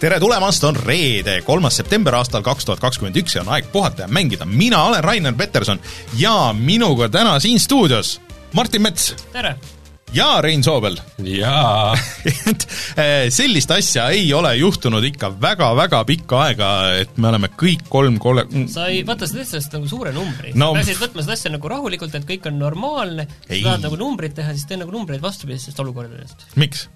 tere tulemast, on reede, kolmas september aastal kaks tuhat kakskümmend üks ja on aeg puhata ja mängida. mina olen Rainer Peterson ja minuga täna siin stuudios Martin Mets tere! ja Rein Soobel. jaa et eh, sellist asja ei ole juhtunud ikka väga-väga pikka aega, et me oleme kõik kolm kole-... sa ei võta seda lihtsalt nagu suure numbri no,. sa peaksid võtma seda asja nagu rahulikult, et kõik on normaalne, sa tahad nagu numbrit teha, siis tee nagu numbreid vastupidisest olukordadest. miks?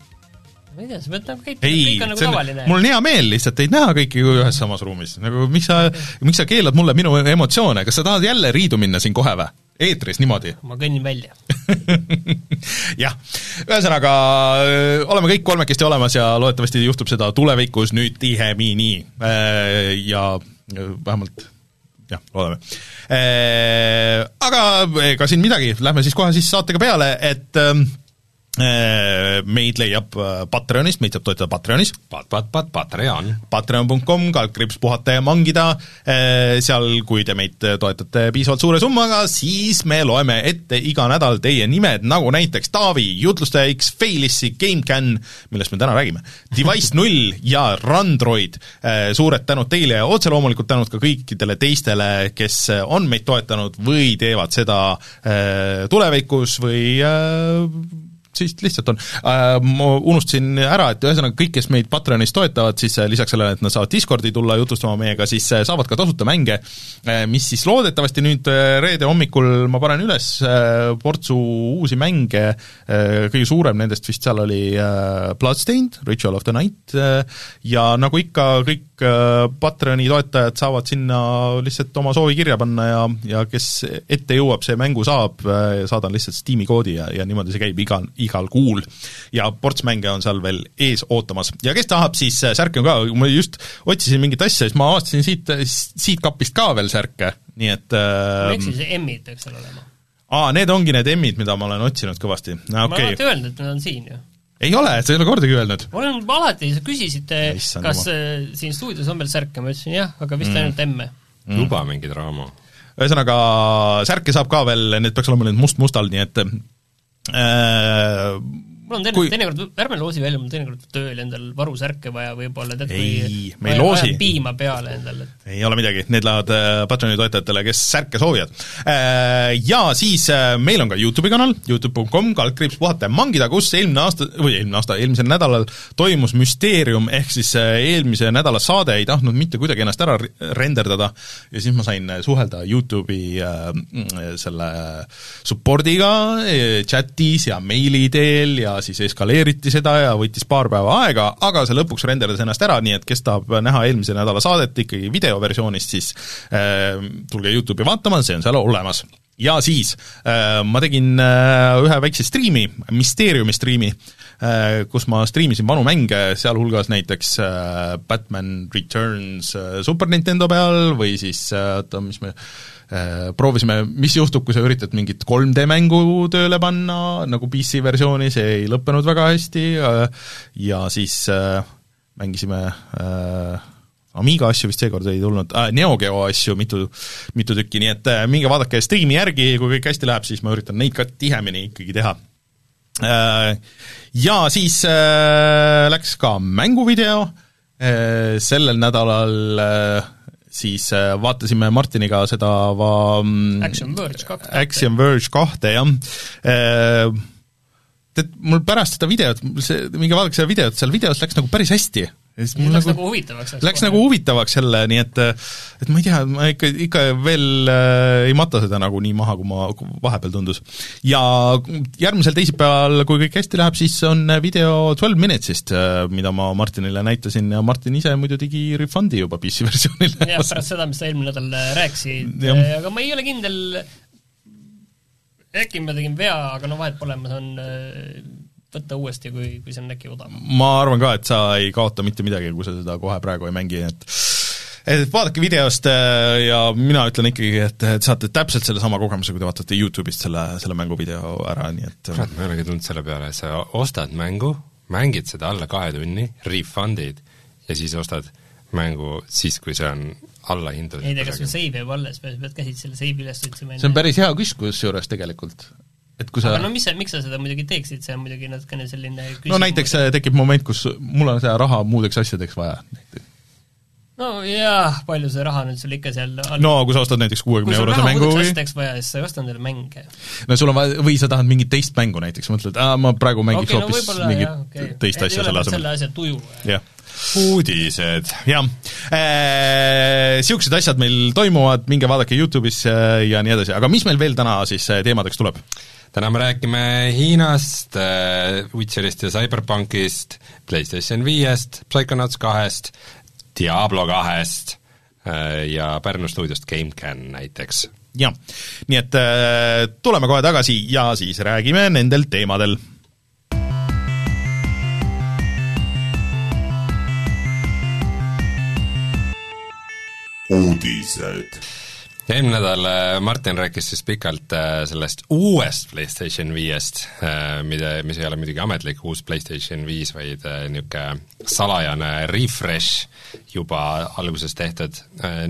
Ma ei tea, sa pead nagu käituma, kõik on nagu tavaline. mul on hea meel lihtsalt teid näha kõiki ühes samas ruumis, nagu miks sa, miks sa keelad mulle minu emotsioone, kas sa tahad jälle riidu minna siin kohe või? eetris niimoodi? ma kõnnin välja jah, ühesõnaga oleme kõik kolmekesti olemas ja loodetavasti juhtub seda tulevikus nüüd tihemini ja vähemalt jah, loodame. Aga ega siin midagi, lähme siis kohe siis saatega peale, et meid leiab äh, Patreonist, meid saab toetada Patreonis. Pat-, pat-, pat-, Patreon. Patreon.com, kaldkriips puhata ja mangida, äh, seal kui te meid toetate piisavalt suure summaga, siis me loeme ette iga nädal teie nimed, nagu näiteks Taavi, jutlustaja X, Failissi, GameCAN, millest me täna räägime, Device null ja Randroid. Suured tänud teile ja otse loomulikult tänud ka kõikidele teistele, kes on meid toetanud või teevad seda tulevikus või siis lihtsalt on äh,. Ma unustasin ära, et ühesõnaga kõik, kes meid Patreonis toetavad, siis äh, lisaks sellele, et nad saavad Discordi tulla jutustama meiega, siis äh, saavad ka tasuta mänge, äh, mis siis loodetavasti nüüd reede hommikul ma panen üles portsu uusi mänge, kõige suurem nendest vist seal oli Bloodstained, Ritual of the Night ja nagu ikka, kõik Patreoni toetajad saavad sinna lihtsalt oma soovi kirja panna ja, ja kes ette jõuab, see mängu saab, saadan lihtsalt Steam'i koodi ja, ja niimoodi see käib igal, igal kuul. ja ports mänge on seal veel ees ootamas. ja kes tahab, siis äh, särke on ka, ma just otsisin mingit asja, siis ma avastasin siit, siit kapist ka veel särke, nii et äh, miks siis M-id peaks seal olema? aa, need ongi need M-id, mida ma olen otsinud kõvasti no,. Okay. ma olen alati öelnud, et nad on siin ju ei ole, sa ei ole kordagi öelnud. olen alati, sa küsisid, kas oma. Äh, siin stuudios on veel särke, ma ütlesin jah, aga vist mm. ainult M-e mm.. luba mingi draama. ühesõnaga, särke saab ka veel, need peaks olema nüüd must-mustal, nii et äh, mul on teinekord, teinekord, ärme loosi välja, mul on teinekord tööl endal varusärke vaja võib-olla, tead ei, me ei loosi. piima peale endale. ei ole midagi, need lähevad äh, Patroni toetajatele, kes särke soovivad. Äh, ja siis äh, meil on ka YouTube'i kanal, Youtube.com, kaldkriips puhata ja mangida, kus eelmine aasta, või eelmine aasta, eelmisel nädalal toimus Müsteerium, ehk siis eelmise nädala saade ei tahtnud mitte kuidagi ennast ära renderdada ja siis ma sain suhelda YouTube'i selle support'iga chatis ja meili teel ja siis eskaleeriti seda ja võttis paar päeva aega, aga see lõpuks renderdas ennast ära, nii et kes tahab näha eelmise nädala saadet ikkagi videoversioonist, siis äh, tulge YouTube'i vaatama, see on seal olemas. ja siis äh, ma tegin äh, ühe väikse striimi, Mysteeriumi striimi äh,, kus ma striimisin vanu mänge, sealhulgas näiteks äh, Batman Returns äh, Super Nintendo peal või siis äh, oota, mis me Äh, proovisime, mis juhtub, kui sa üritad mingit 3D mängu tööle panna, nagu PC versiooni, see ei lõppenud väga hästi äh, ja siis äh, mängisime Amiga asju vist seekord ei tulnud äh,, Neo Geo asju mitu, mitu tükki, nii et äh, minge vaadake striimi järgi, kui kõik hästi läheb, siis ma üritan neid ka tihemini ikkagi teha äh,. Ja siis äh, läks ka mänguvideo äh,, sellel nädalal äh, siis äh, vaatasime Martiniga seda va-, mm, Action Verge kahte. Action Verge kahte, jah. Äh, tead, mul pärast seda videot, see, minge vaadake seda videot, seal videos läks nagu päris hästi ja siis läks nagu, nagu huvitavaks. Läks kohe. nagu huvitavaks jälle, nii et et ma ei tea, ma ikka, ikka veel äh, ei mata seda nagu nii maha, kui ma vahepeal tundus. ja järgmisel teisipäeval, kui kõik hästi läheb, siis on video Twelve Minutes'ist, äh, mida ma Martinile näitasin ja Martin ise muidu tegi refund'i juba PC versioonile. jah, pärast seda, mis sa eelmine nädal äh, rääkisid, aga ma ei ole kindel, äkki ma tegin vea, aga no vahet pole, ma saan võtta uuesti, kui, kui see on äkki odavam. ma arvan ka, et sa ei kaota mitte midagi, kui sa seda kohe praegu ei mängi, et et vaadake videost äh, ja mina ütlen ikkagi, et, et saate täpselt sellesama kogemuse, kui te vaatate YouTube'ist selle, selle mänguvideo ära, nii et kurat, ma ei olegi tulnud selle peale, sa ostad mängu, mängid seda alla kahe tunni, refund'id ja siis ostad mängu siis, kui see on allahindatud. ei tea, kas sul save jääb alles või sa pead käsid selle save'i üles otsima? see on päris hea küsimus kusjuures tegelikult et kui sa aga no mis sa, miks sa seda muidugi teeksid, see on muidugi natukene selline no näiteks äh, tekib moment, kus mul on seda raha muudeks asjadeks vaja. no jaa, palju see raha nüüd sul ikka seal all... no kui sa ostad näiteks kuuekümne eurose mängu või asjadeks vaja, siis sa ei osta endale mänge. no sul on vaja, või sa tahad mingit teist mängu näiteks, mõtled, aa, ma praegu mängiks okay, hoopis no mingit jah, okay. teist asja selle asemel. selle asja tuju. jah uudised. jah niisugused asjad meil toimuvad, minge vaadake Youtube'is äh, ja nii edasi, aga mis meil veel täna siis äh, teemadeks tuleb? Täna me räägime Hiinast äh,, Witcherist ja Cyberpunkist, PlayStation viiest, Psychonauts kahest, Diablo kahest äh, ja Pärnu stuudiost GameCAN näiteks. jah, nii et äh, tuleme kohe tagasi ja siis räägime nendel teemadel uudised. Eelmine nädal äh, Martin rääkis siis pikalt äh, sellest uuest PlayStation viiest, äh, mida, mis ei ole muidugi ametlik uus PlayStation viis, vaid niisugune salajane refresh juba alguses tehtud.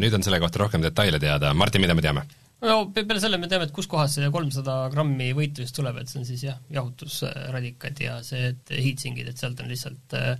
Nüüd on selle kohta rohkem detaile teada, Martin, mida me teame? no peale selle me teame, et kuskohast see kolmsada grammi võitu just tuleb, et see on siis jah, jahutusradikad ja see, et heatsinkid, et sealt on lihtsalt äh,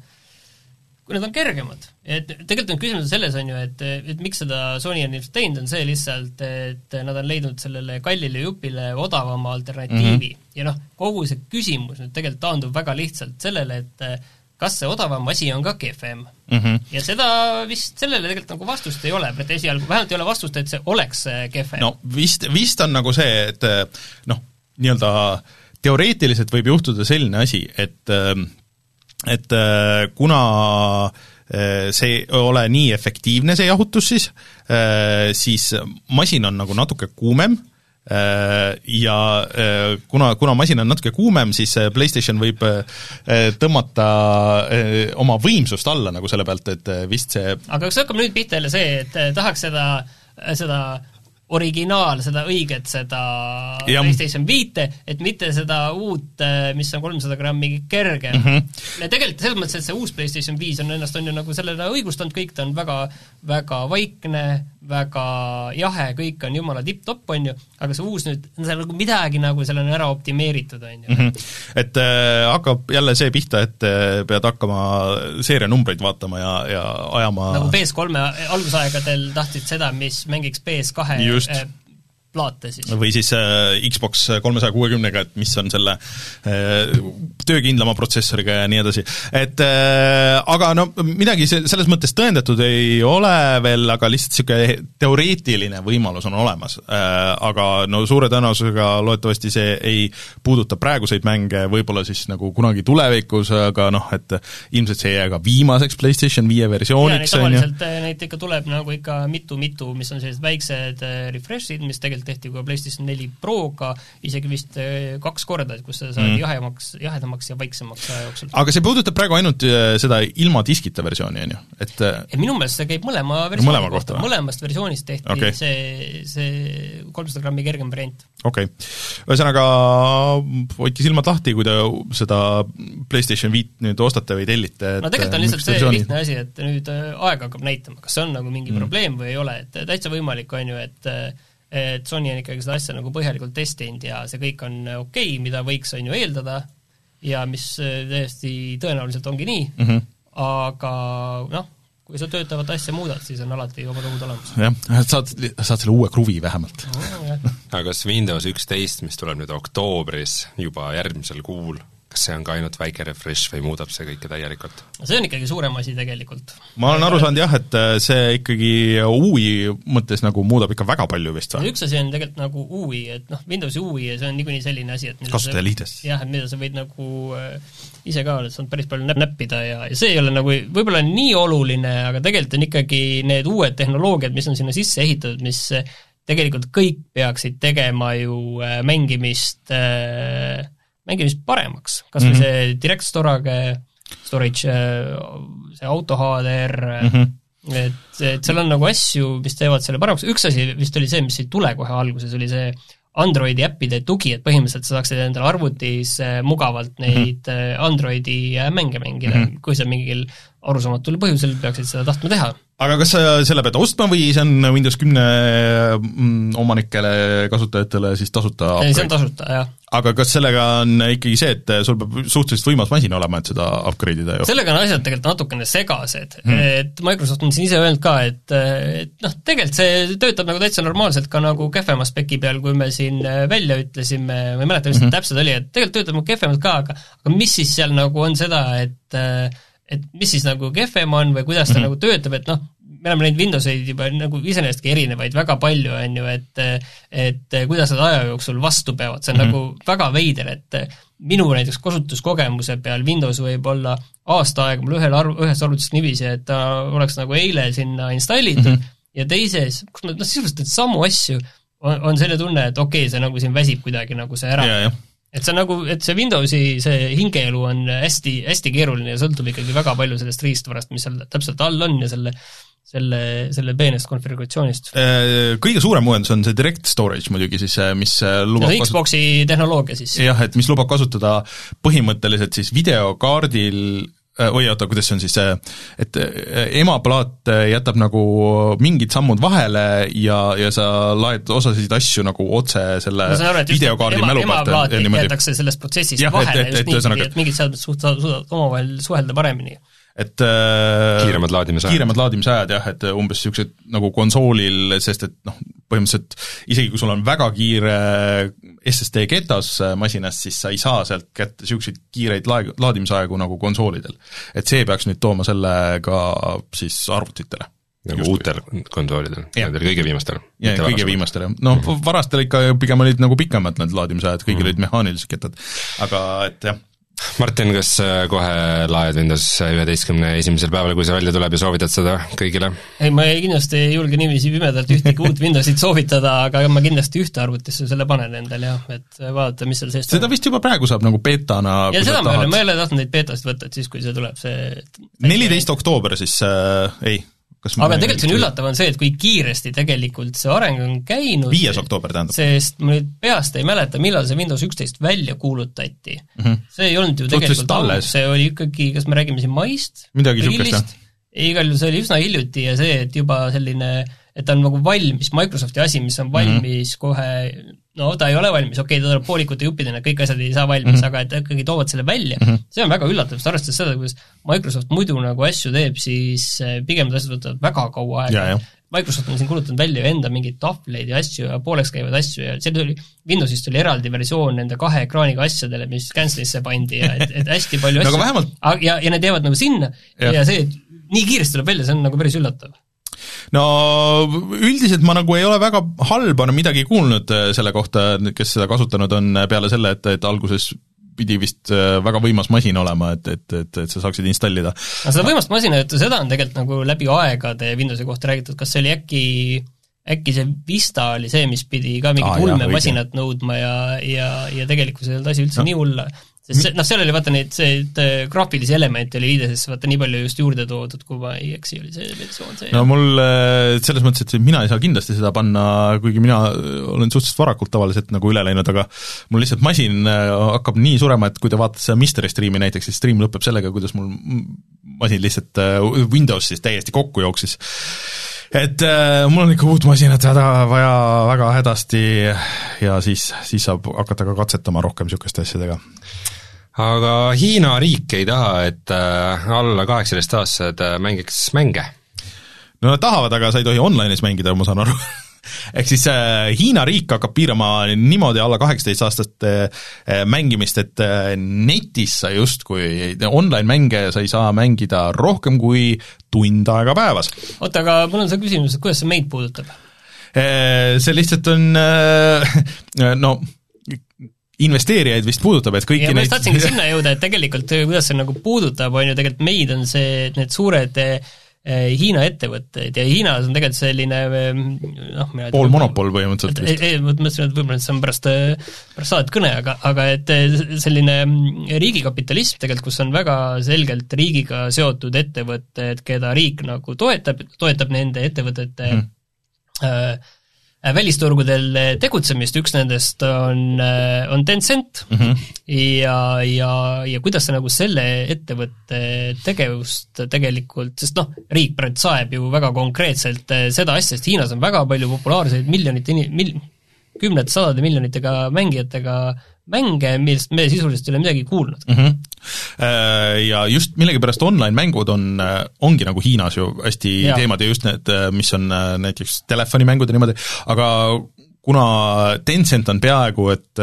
kui nad on kergemad. et tegelikult on küsimus selles, on ju, et, et miks seda Sony on ilmselt teinud, on see lihtsalt, et nad on leidnud sellele kallile jupile odavama alternatiivi mm. -hmm. ja noh, kogu see küsimus nüüd tegelikult taandub väga lihtsalt sellele, et kas see odavam asi on ka kehvem mm. -hmm. ja seda vist, sellele tegelikult nagu vastust ei ole, et esialgu vähemalt ei ole vastust, et see oleks kehvem. no vist, vist on nagu see, et noh, nii-öelda teoreetiliselt võib juhtuda selline asi, et et äh, kuna äh, see ei ole nii efektiivne, see jahutus siis, äh, siis masin on nagu natuke kuumem ja kuna, kuna masin on natuke kuumem, siis PlayStation võib tõmmata oma võimsust alla nagu selle pealt, et vist see aga kas hakkab nüüd pihta jälle see, et tahaks seda, seda originaal, seda õiget, seda ja. PlayStation viite, et mitte seda uut, äh, mis on kolmsada grammi kergem mm. -hmm. ja tegelikult selles mõttes, et see uus PlayStation viis on ennast, on ju nagu sellele õigustanud kõik, ta on väga, väga vaikne, väga jahe, kõik on jumala tipp-topp, on ju, aga see uus nüüd, seal nagu midagi nagu seal on ära optimeeritud, on ju mm. -hmm. et äh, hakkab jälle see pihta, et äh, pead hakkama seerianumbreid vaatama ja, ja ajama nagu PS3-e algusaegadel tahtsid seda, mis mängiks PS2 just äh, plaate siis. või siis äh, Xbox kolmesaja kuuekümnega, et mis on selle äh, töökindlama protsessoriga ja nii edasi. et äh, aga no midagi se-, selles mõttes tõendatud ei ole veel, aga lihtsalt niisugune teoreetiline võimalus on olemas äh,. Aga no suure tõenäosusega loodetavasti see ei puuduta praeguseid mänge, võib-olla siis nagu kunagi tulevikus, aga noh, et ilmselt see ei jää ka viimaseks PlayStation viie versiooniks, on ju. tavaliselt äh, neid ikka tuleb nagu ikka mitu-mitu, mis on sellised väiksed äh, refresh'id, mis tegelikult tehti ka PlayStation neli Proga isegi vist äh, kaks korda, et kus see saadi mm. jahemaks, jahedamaks ja vaiksemaks aja jooksul. aga see puudutab praegu ainult äh, seda ilma diskita versiooni, on ju, et äh, et minu meelest see käib mõlema versiooni mõlema kohta, kohta., mõlemast versioonist tehti okay. see, see kolmsada grammi kergem variant. okei okay., ühesõnaga hoidke silmad lahti, kui te seda PlayStation viit nüüd ostate või tellite, et no tegelikult on lihtsalt see versiooni... lihtne asi, et nüüd aeg hakkab näitama, kas see on nagu mingi mm. probleem või ei ole, et täitsa võimalik on ju, et et Sony on ikkagi seda asja nagu põhjalikult testinud ja see kõik on okei okay,, mida võiks, on ju, eeldada, ja mis äh, täiesti tõenäoliselt ongi nii mm, -hmm. aga noh, kui sa töötavat asja muudad, siis on alati omad ohud olemas. jah, saad, saad selle uue kruvi vähemalt oh,. aga kas Windows üksteist, mis tuleb nüüd oktoobris, juba järgmisel kuul, kas see on ka ainult väike refresh või muudab see kõike täielikult? see on ikkagi suurem asi tegelikult. ma olen aru saanud jah, et äh, see ikkagi UI mõttes nagu muudab ikka väga palju vist või? üks asi on tegelikult nagu UI, et noh, Windowsi UI ja see on niikuinii selline asi, et kasutajaliides. jah, et mida sa võid nagu äh, ise ka oled saanud päris palju näpp-, näppida ja, ja see ei ole nagu võib-olla nii oluline, aga tegelikult on ikkagi need uued tehnoloogiad, mis on sinna sisse ehitatud, mis tegelikult kõik peaksid tegema ju äh, mängimist äh, mängimist paremaks, kas või mm -hmm. see Direct Storage, storage, see auto HDR mm, -hmm. et, et seal on nagu asju, mis teevad selle paremaks, üks asi vist oli see, mis ei tule kohe alguses, oli see Androidi äppide tugi, et põhimõtteliselt sa saaksid endale arvutis äh, mugavalt mhm. neid mm -hmm. Androidi äh, mänge mängida mm, -hmm. kui sa mingil arusaamatul põhjusel peaksid seda tahtma teha aga kas sa selle pead ostma või see on Windows kümne mm, omanikele, kasutajatele siis tasuta ei, see on tasuta, jah. aga kas sellega on ikkagi see, et sul peab suhteliselt võimas masin olema, et seda upgrade ida ju? sellega on asjad tegelikult natukene segased hmm., et Microsoft on siin ise öelnud ka, et et noh, tegelikult see töötab nagu täitsa normaalselt ka nagu kehvema speki peal, kui me siin välja ütlesime, ma ei mäleta, mis mm -hmm. täpselt oli, et tegelikult töötab nagu kehvemalt ka, aga aga mis siis seal nagu on seda, et et mis siis nagu kehvem on või kuidas ta mm -hmm. nagu töötab, et noh, me oleme näinud Windowseid juba nagu iseenesestki erinevaid väga palju, on ju, et et kuidas nad aja jooksul vastu peavad, see on mm -hmm. nagu väga veider, et minu näiteks kasutuskogemuse peal Windows võib olla aasta aega mul ühel arv, ühes arvutis niiviisi, et ta oleks nagu eile sinna installitud mm -hmm. ja teises, kus ma noh, sisuliselt samu asju, on, on selline tunne, et okei okay,, see nagu siin väsib kuidagi nagu see ära et see on nagu, et see Windowsi see hingeelu on hästi, hästi keeruline ja sõltub ikkagi väga palju sellest riistvarast, mis seal täpselt all on ja selle selle, selle peenest konfiguratsioonist. Äh, kõige suurem uuendus on see Direct Storage muidugi siis, äh, mis äh, lubab no, Xboxi kasut... tehnoloogia siis. jah, et mis lubab kasutada põhimõtteliselt siis videokaardil Äh, oi oota, kuidas see on siis see, et äh, emaplaat äh, jätab nagu mingid sammud vahele ja, ja sa laed osasid asju nagu otse selle no, aru, videokaardi ema, mälu pealt. jäetakse sellest protsessist ja, vahele et, et, just niipidi, et mingid seadmed suht-, suudavad omavahel suhelda paremini et äh, kiiremad laadimisajad. kiiremad laadimisajad jah, et umbes niisugused nagu konsoolil, sest et noh, põhimõtteliselt isegi kui sul on väga kiire SSD ketas masinas, siis sa ei saa sealt kätte niisuguseid kiireid lae-, laadimisaegu nagu konsoolidel. et see peaks nüüd tooma selle ka siis arvutitele nagu uutel konsoolidel, nendel kõige viimastel? jaa, kõige viimastel jah, no varastel ikka pigem olid nagu pikemad need laadimisajad, kõigil mm. olid mehaanilised kettad, aga et jah Martin, kas äh, kohe laed Windows üheteistkümne esimesel päeval, kui see välja tuleb ja soovitad seda kõigile? ei, ma ei, kindlasti ei julge niiviisi pimedalt ühtegi uut Windowsit soovitada, aga ma kindlasti ühte arvutisse selle panen endale jah, et vaadata, mis seal sees seda vist juba praegu saab nagu betana ja seda ma ei ole, ma ei ole tahtnud neid betasid võtta, et siis, kui see tuleb, see neliteist oktoober siis äh,, ei aga tegelikult see on üllatav, on see, et kui kiiresti tegelikult see areng on käinud viies oktoober tähendab? sest ma nüüd peast ei mäleta, millal see Windows üksteist välja kuulutati mm. -hmm. see ei olnud ju tegelikult ammu, see oli ikkagi, kas me räägime siin maist? jah? igal juhul see oli üsna hiljuti ja see, et juba selline et ta on nagu valmis, Microsofti asi, mis on valmis mm -hmm. kohe no ta ei ole valmis, okei okay,, ta tuleb poolikute juppidena, kõik asjad ei saa valmis mm, -hmm. aga et ikkagi toovad selle välja. Mm, -hmm. see on väga üllatav, sest arvestades seda, kuidas Microsoft muidu nagu asju teeb, siis eh, pigem need asjad võtavad väga kaua aega. Microsoft on siin kulutanud välja ju enda mingeid tahvleid ja asju ja pooleks käivaid asju ja seal tuli, Windowsist tuli eraldi versioon nende kahe ekraaniga asjadele, mis cancel'isse pandi ja et, et hästi palju asju. no, vähemalt... ja, ja need jäävad nagu sinna. Ja, ja see, et nii kiiresti tuleb välja, see on nagu päris üllatav no üldiselt ma nagu ei ole väga halba midagi kuulnud äh, selle kohta, kes seda kasutanud on, äh, peale selle, et, et alguses pidi vist äh, väga võimas masin olema, et, et, et, et sa saaksid installida. no seda võimast masinat, seda on tegelikult nagu läbi aegade Windowsi kohta räägitud, kas see oli äkki äkki see Vista oli see, mis pidi ka mingit ulmemasinat nõudma ja, ja, ja tegelikkuses ei olnud asi üldse no. nii hull, sest see, noh, seal oli vaata neid, see äh, graafilisi elemente oli liidesesse vaata nii palju just juurde toodud, kui ma ei eksi, oli see versioon see. no mul äh, selles mõttes, et mina ei saa kindlasti seda panna, kuigi mina äh, olen suhteliselt varakult tavaliselt nagu üle läinud, aga mul lihtsalt masin hakkab nii surema, et kui te vaatate seda Misteri striimi näiteks, siis stream lõpeb sellega, kuidas mul masin lihtsalt Windows siis täiesti kokku jooksis et äh, mul on ikka uut masinat häda vaja väga hädasti ja siis, siis saab hakata ka katsetama rohkem niisuguste asjadega aga Hiina riik ei taha, et äh, alla kaheksateistaastased äh, mängiks mänge. no nad tahavad, aga sa ei tohi online'is mängida, ma saan aru ehk siis äh, Hiina riik hakkab piirama niimoodi alla kaheksateistaastaste äh, mängimist, et äh, netis sa justkui, online-mänge sa ei saa mängida rohkem kui tund aega päevas. oota, aga mul on see küsimus, et kuidas see meid puudutab? Äh, see lihtsalt on äh, no investeerijaid vist puudutab, et kõiki ja neid ma just tahtsingi sinna jõuda, et tegelikult kuidas see nagu puudutab, on ju tegelikult meid, on see, need suured eh, Hiina ettevõtted ja Hiinas on tegelikult selline noh, pool monopol põhimõtteliselt vist. ei, ma mõtlesin, et võib-olla see on pärast, pärast saadet kõne, aga, aga et selline riigikapitalism tegelikult, kus on väga selgelt riigiga seotud ettevõtted, keda riik nagu toetab, toetab nende ettevõtete mm. äh, välisturgudel äh, tegutsemist, üks nendest on, äh, on Tencent mm -hmm. ja, ja, ja kuidas see nagu selle ettevõtte tegevust tegelikult, sest noh, riik praegu saeb ju väga konkreetselt seda asja, sest Hiinas on väga palju populaarseid miljonite mil-, kümnete, sadade miljonitega mängijatega mänge, millest me sisuliselt ei ole midagi kuulnud mm. -hmm. Ja just millegipärast online-mängud on, äh, ongi nagu Hiinas ju hästi ja. teemad ja just need, äh, mis on näiteks telefonimängud ja niimoodi, aga kuna Tencent on peaaegu et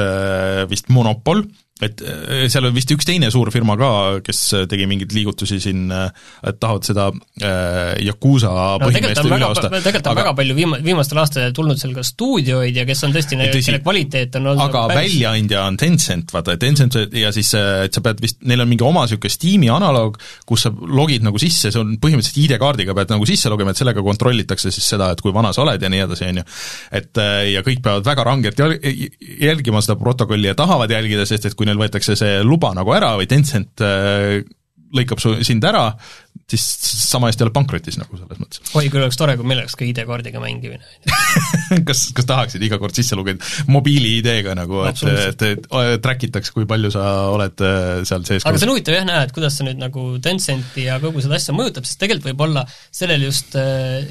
vist monopol, et äh, seal on vist üks teine suur firma ka, kes tegi mingeid liigutusi siin, äh, et tahavad seda äh, Yakuusa no, põhimeest üle osta. tegelikult on aga, väga palju viima-, viimastel aastatel tulnud seal ka stuudioid ja kes on tõesti, kelle kvaliteet on olnud aga päris... väljaandja on Tencent, vaata, Tencent ja siis, et sa pead vist, neil on mingi oma niisugune Steam'i analoog, kus sa logid nagu sisse, see on põhimõtteliselt ID-kaardiga pead nagu sisse logima, et sellega kontrollitakse siis seda, et kui vana sa oled ja nii edasi, on ju. et ja kõik peavad väga rangelt jälgima seda protokolli ja tahavad jälgida, sest et kui neil võetakse see luba nagu ära või Tencent äh, lõikab su, sind ära, siis sama hästi oled pankrotis nagu selles mõttes. oi, küll oleks tore, kui meil oleks ka ID-kaardiga mängimine. Kas, kas tahaksid iga kord sisse lugeda? mobiili-ID-ga nagu, et, et, et track itaks, kui palju sa oled äh, seal sees aga see on huvitav jah näha, et kuidas see nüüd nagu Tencenti ja kogu seda asja mõjutab, sest tegelikult võib olla sellel just äh,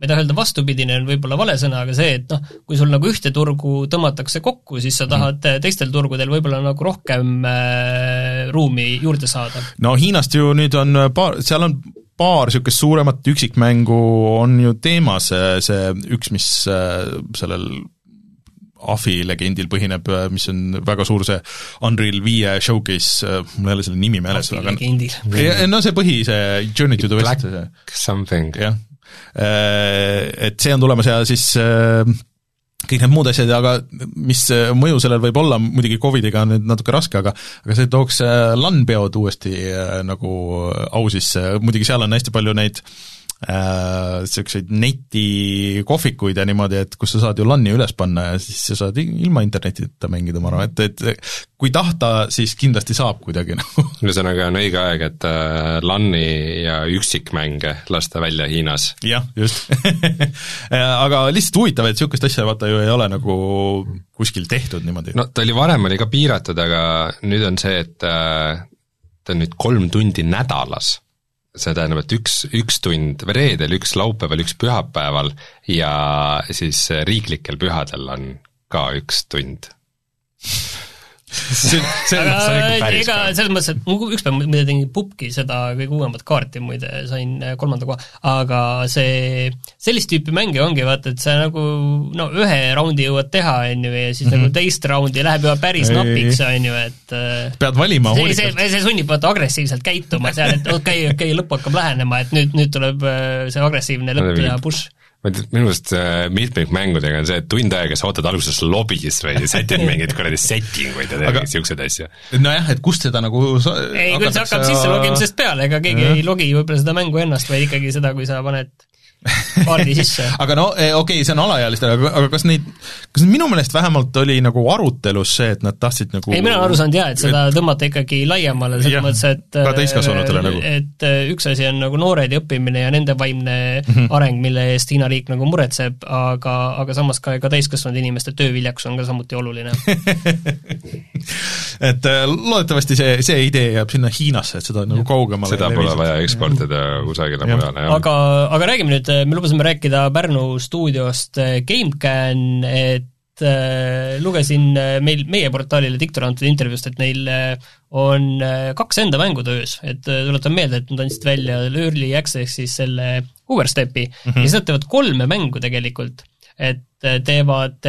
ma ei taha öelda vastupidine, on võib-olla vale sõna, aga see, et noh, kui sul nagu ühte turgu tõmmatakse kokku, siis sa tahad mm. teistel turgudel võib-olla nagu rohkem äh, ruumi juurde saada. no Hiinast ju nüüd on paar, seal on paar niisugust suuremat üksikmängu on ju teemas, see üks, mis sellel AFI legendil põhineb, mis on väga suur see Unreal viie showcase, mul ei ole selle nimi meeles, aga legendil. no see põhi, see Journey to the West. Something. jah et see on tulemas ja siis äh, kõik need muud asjad, aga mis mõju sellel võib olla, muidugi Covidiga on nüüd natuke raske, aga aga see tooks äh, LAN-peod uuesti nagu au sisse, muidugi seal on hästi palju neid äh, niisuguseid äh, netikohvikuid ja niimoodi, et kus sa saad ju LAN-i üles panna ja siis sa saad ilma internetita mängida, ma arvan, et, et kui tahta, siis kindlasti saab kuidagi nagu ühesõnaga on õige aeg, et äh, LAN-i ja üksikmänge lasta välja Hiinas. jah, just aga lihtsalt huvitav, et niisugust asja vaata ju ei ole nagu kuskil tehtud niimoodi. no ta oli, varem oli ka piiratud, aga nüüd on see, et äh, ta on nüüd kolm tundi nädalas see tähendab, et üks, üks tund reedel, üks laupäeval, üks pühapäeval ja siis riiklikel pühadel on ka üks tund see, see, aga see on ikka päris ega selles mõttes, et ma ükspäev muide tegin pubki seda kõige uuemat kaarti muide, sain äh, kolmanda koha, aga see, sellist tüüpi mänge ongi vaata, et sa nagu no ühe raundi jõuad teha, on ju, ja siis mm -hmm. nagu teist raundi läheb juba päris Ei. napiks, on ju, et äh, pead valima see, see, see sunnib vaata agressiivselt käituma seal, et okei okay,, okei okay,, lõpp hakkab lähenema, et nüüd, nüüd tuleb äh, see agressiivne lõpp teha, push ma ütlen, minu arust mitmikmängudega on see, et tund aega sa ootad alguses lobis või sätid mingeid kuradi setting uid ja teed niisuguseid asju. nojah, et kust seda nagu ei, küll see hakkab sisse logimisest peale, ega keegi ei logi võib-olla seda mängu ennast, vaid ikkagi seda, kui sa paned kaardi sisse. aga no eh, okei okay,, see on alaealistele, aga, aga kas neid, kas minu meelest vähemalt oli nagu arutelus see, et nad tahtsid nagu ei, mina olen aru saanud jaa, et seda tõmmata ikkagi laiemale, selles mõttes, et ka täiskasvanutele nagu. et eh, üks asi on nagu noored ja õppimine ja nende vaimne mm -hmm. areng, mille eest Hiina riik nagu muretseb, aga, aga samas ka, ka täiskasvanud inimeste tööviljakus on ka samuti oluline et eh, loodetavasti see, see idee jääb sinna Hiinasse, et seda nagu kaugemale seda pole vaja eksportida kusagile mujale, jah. aga, aga räägime nüüd et me lubasime rääkida Pärnu stuudiost äh, GameCAN, et äh, lugesin äh, meil, meie portaalile Diktor antud intervjuust, et neil on kaks enda mängu töös, et tuletan meelde, et nad andsid välja Early Access'is selle Overstepi mm -hmm. ja siis nad teevad kolme mängu tegelikult, et teevad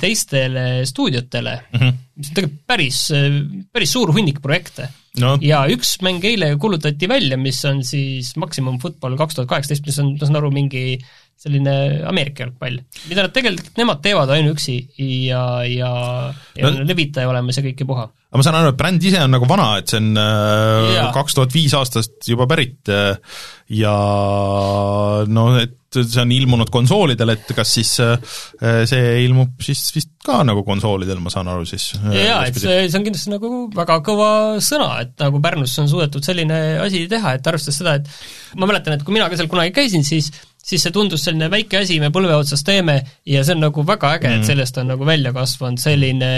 teistele stuudiotele mm, -hmm. mis on tegelikult päris, päris suur hunnik projekte no.. ja üks mäng eile kuulutati välja, mis on siis Maximum Football kaks tuhat kaheksateist, mis on, ma saan aru, mingi selline Ameerika jalgpall, mida nad tegelikult, nemad teevad ainuüksi ja, ja, ja no, levitaja olemas ja kõik ja puha. aga ma saan aru, et bränd ise on nagu vana, et see on äh, kaks tuhat viis aastast juba pärit äh, ja noh, et see on ilmunud konsoolidel, et kas siis äh, see ilmub siis vist ka nagu konsoolidel, ma saan aru siis? jaa, et see, see on kindlasti nagu väga kõva sõna, et nagu Pärnus on suudetud selline asi teha, et arvestades seda, et ma mäletan, et kui mina ka seal kunagi käisin, siis siis see tundus selline väike asi, me põlve otsas teeme ja see on nagu väga äge mm., et sellest on nagu välja kasvanud selline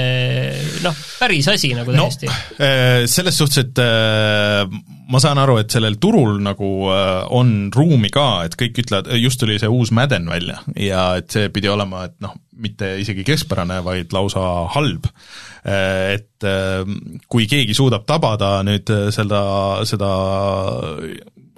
noh, päris asi nagu täiesti no,. Äh, selles suhtes, et äh, ma saan aru, et sellel turul nagu äh, on ruumi ka, et kõik ütlevad, just tuli see uus Madden välja ja et see pidi olema, et noh, mitte isegi keskpärane, vaid lausa halb. Et kui keegi suudab tabada nüüd seda, seda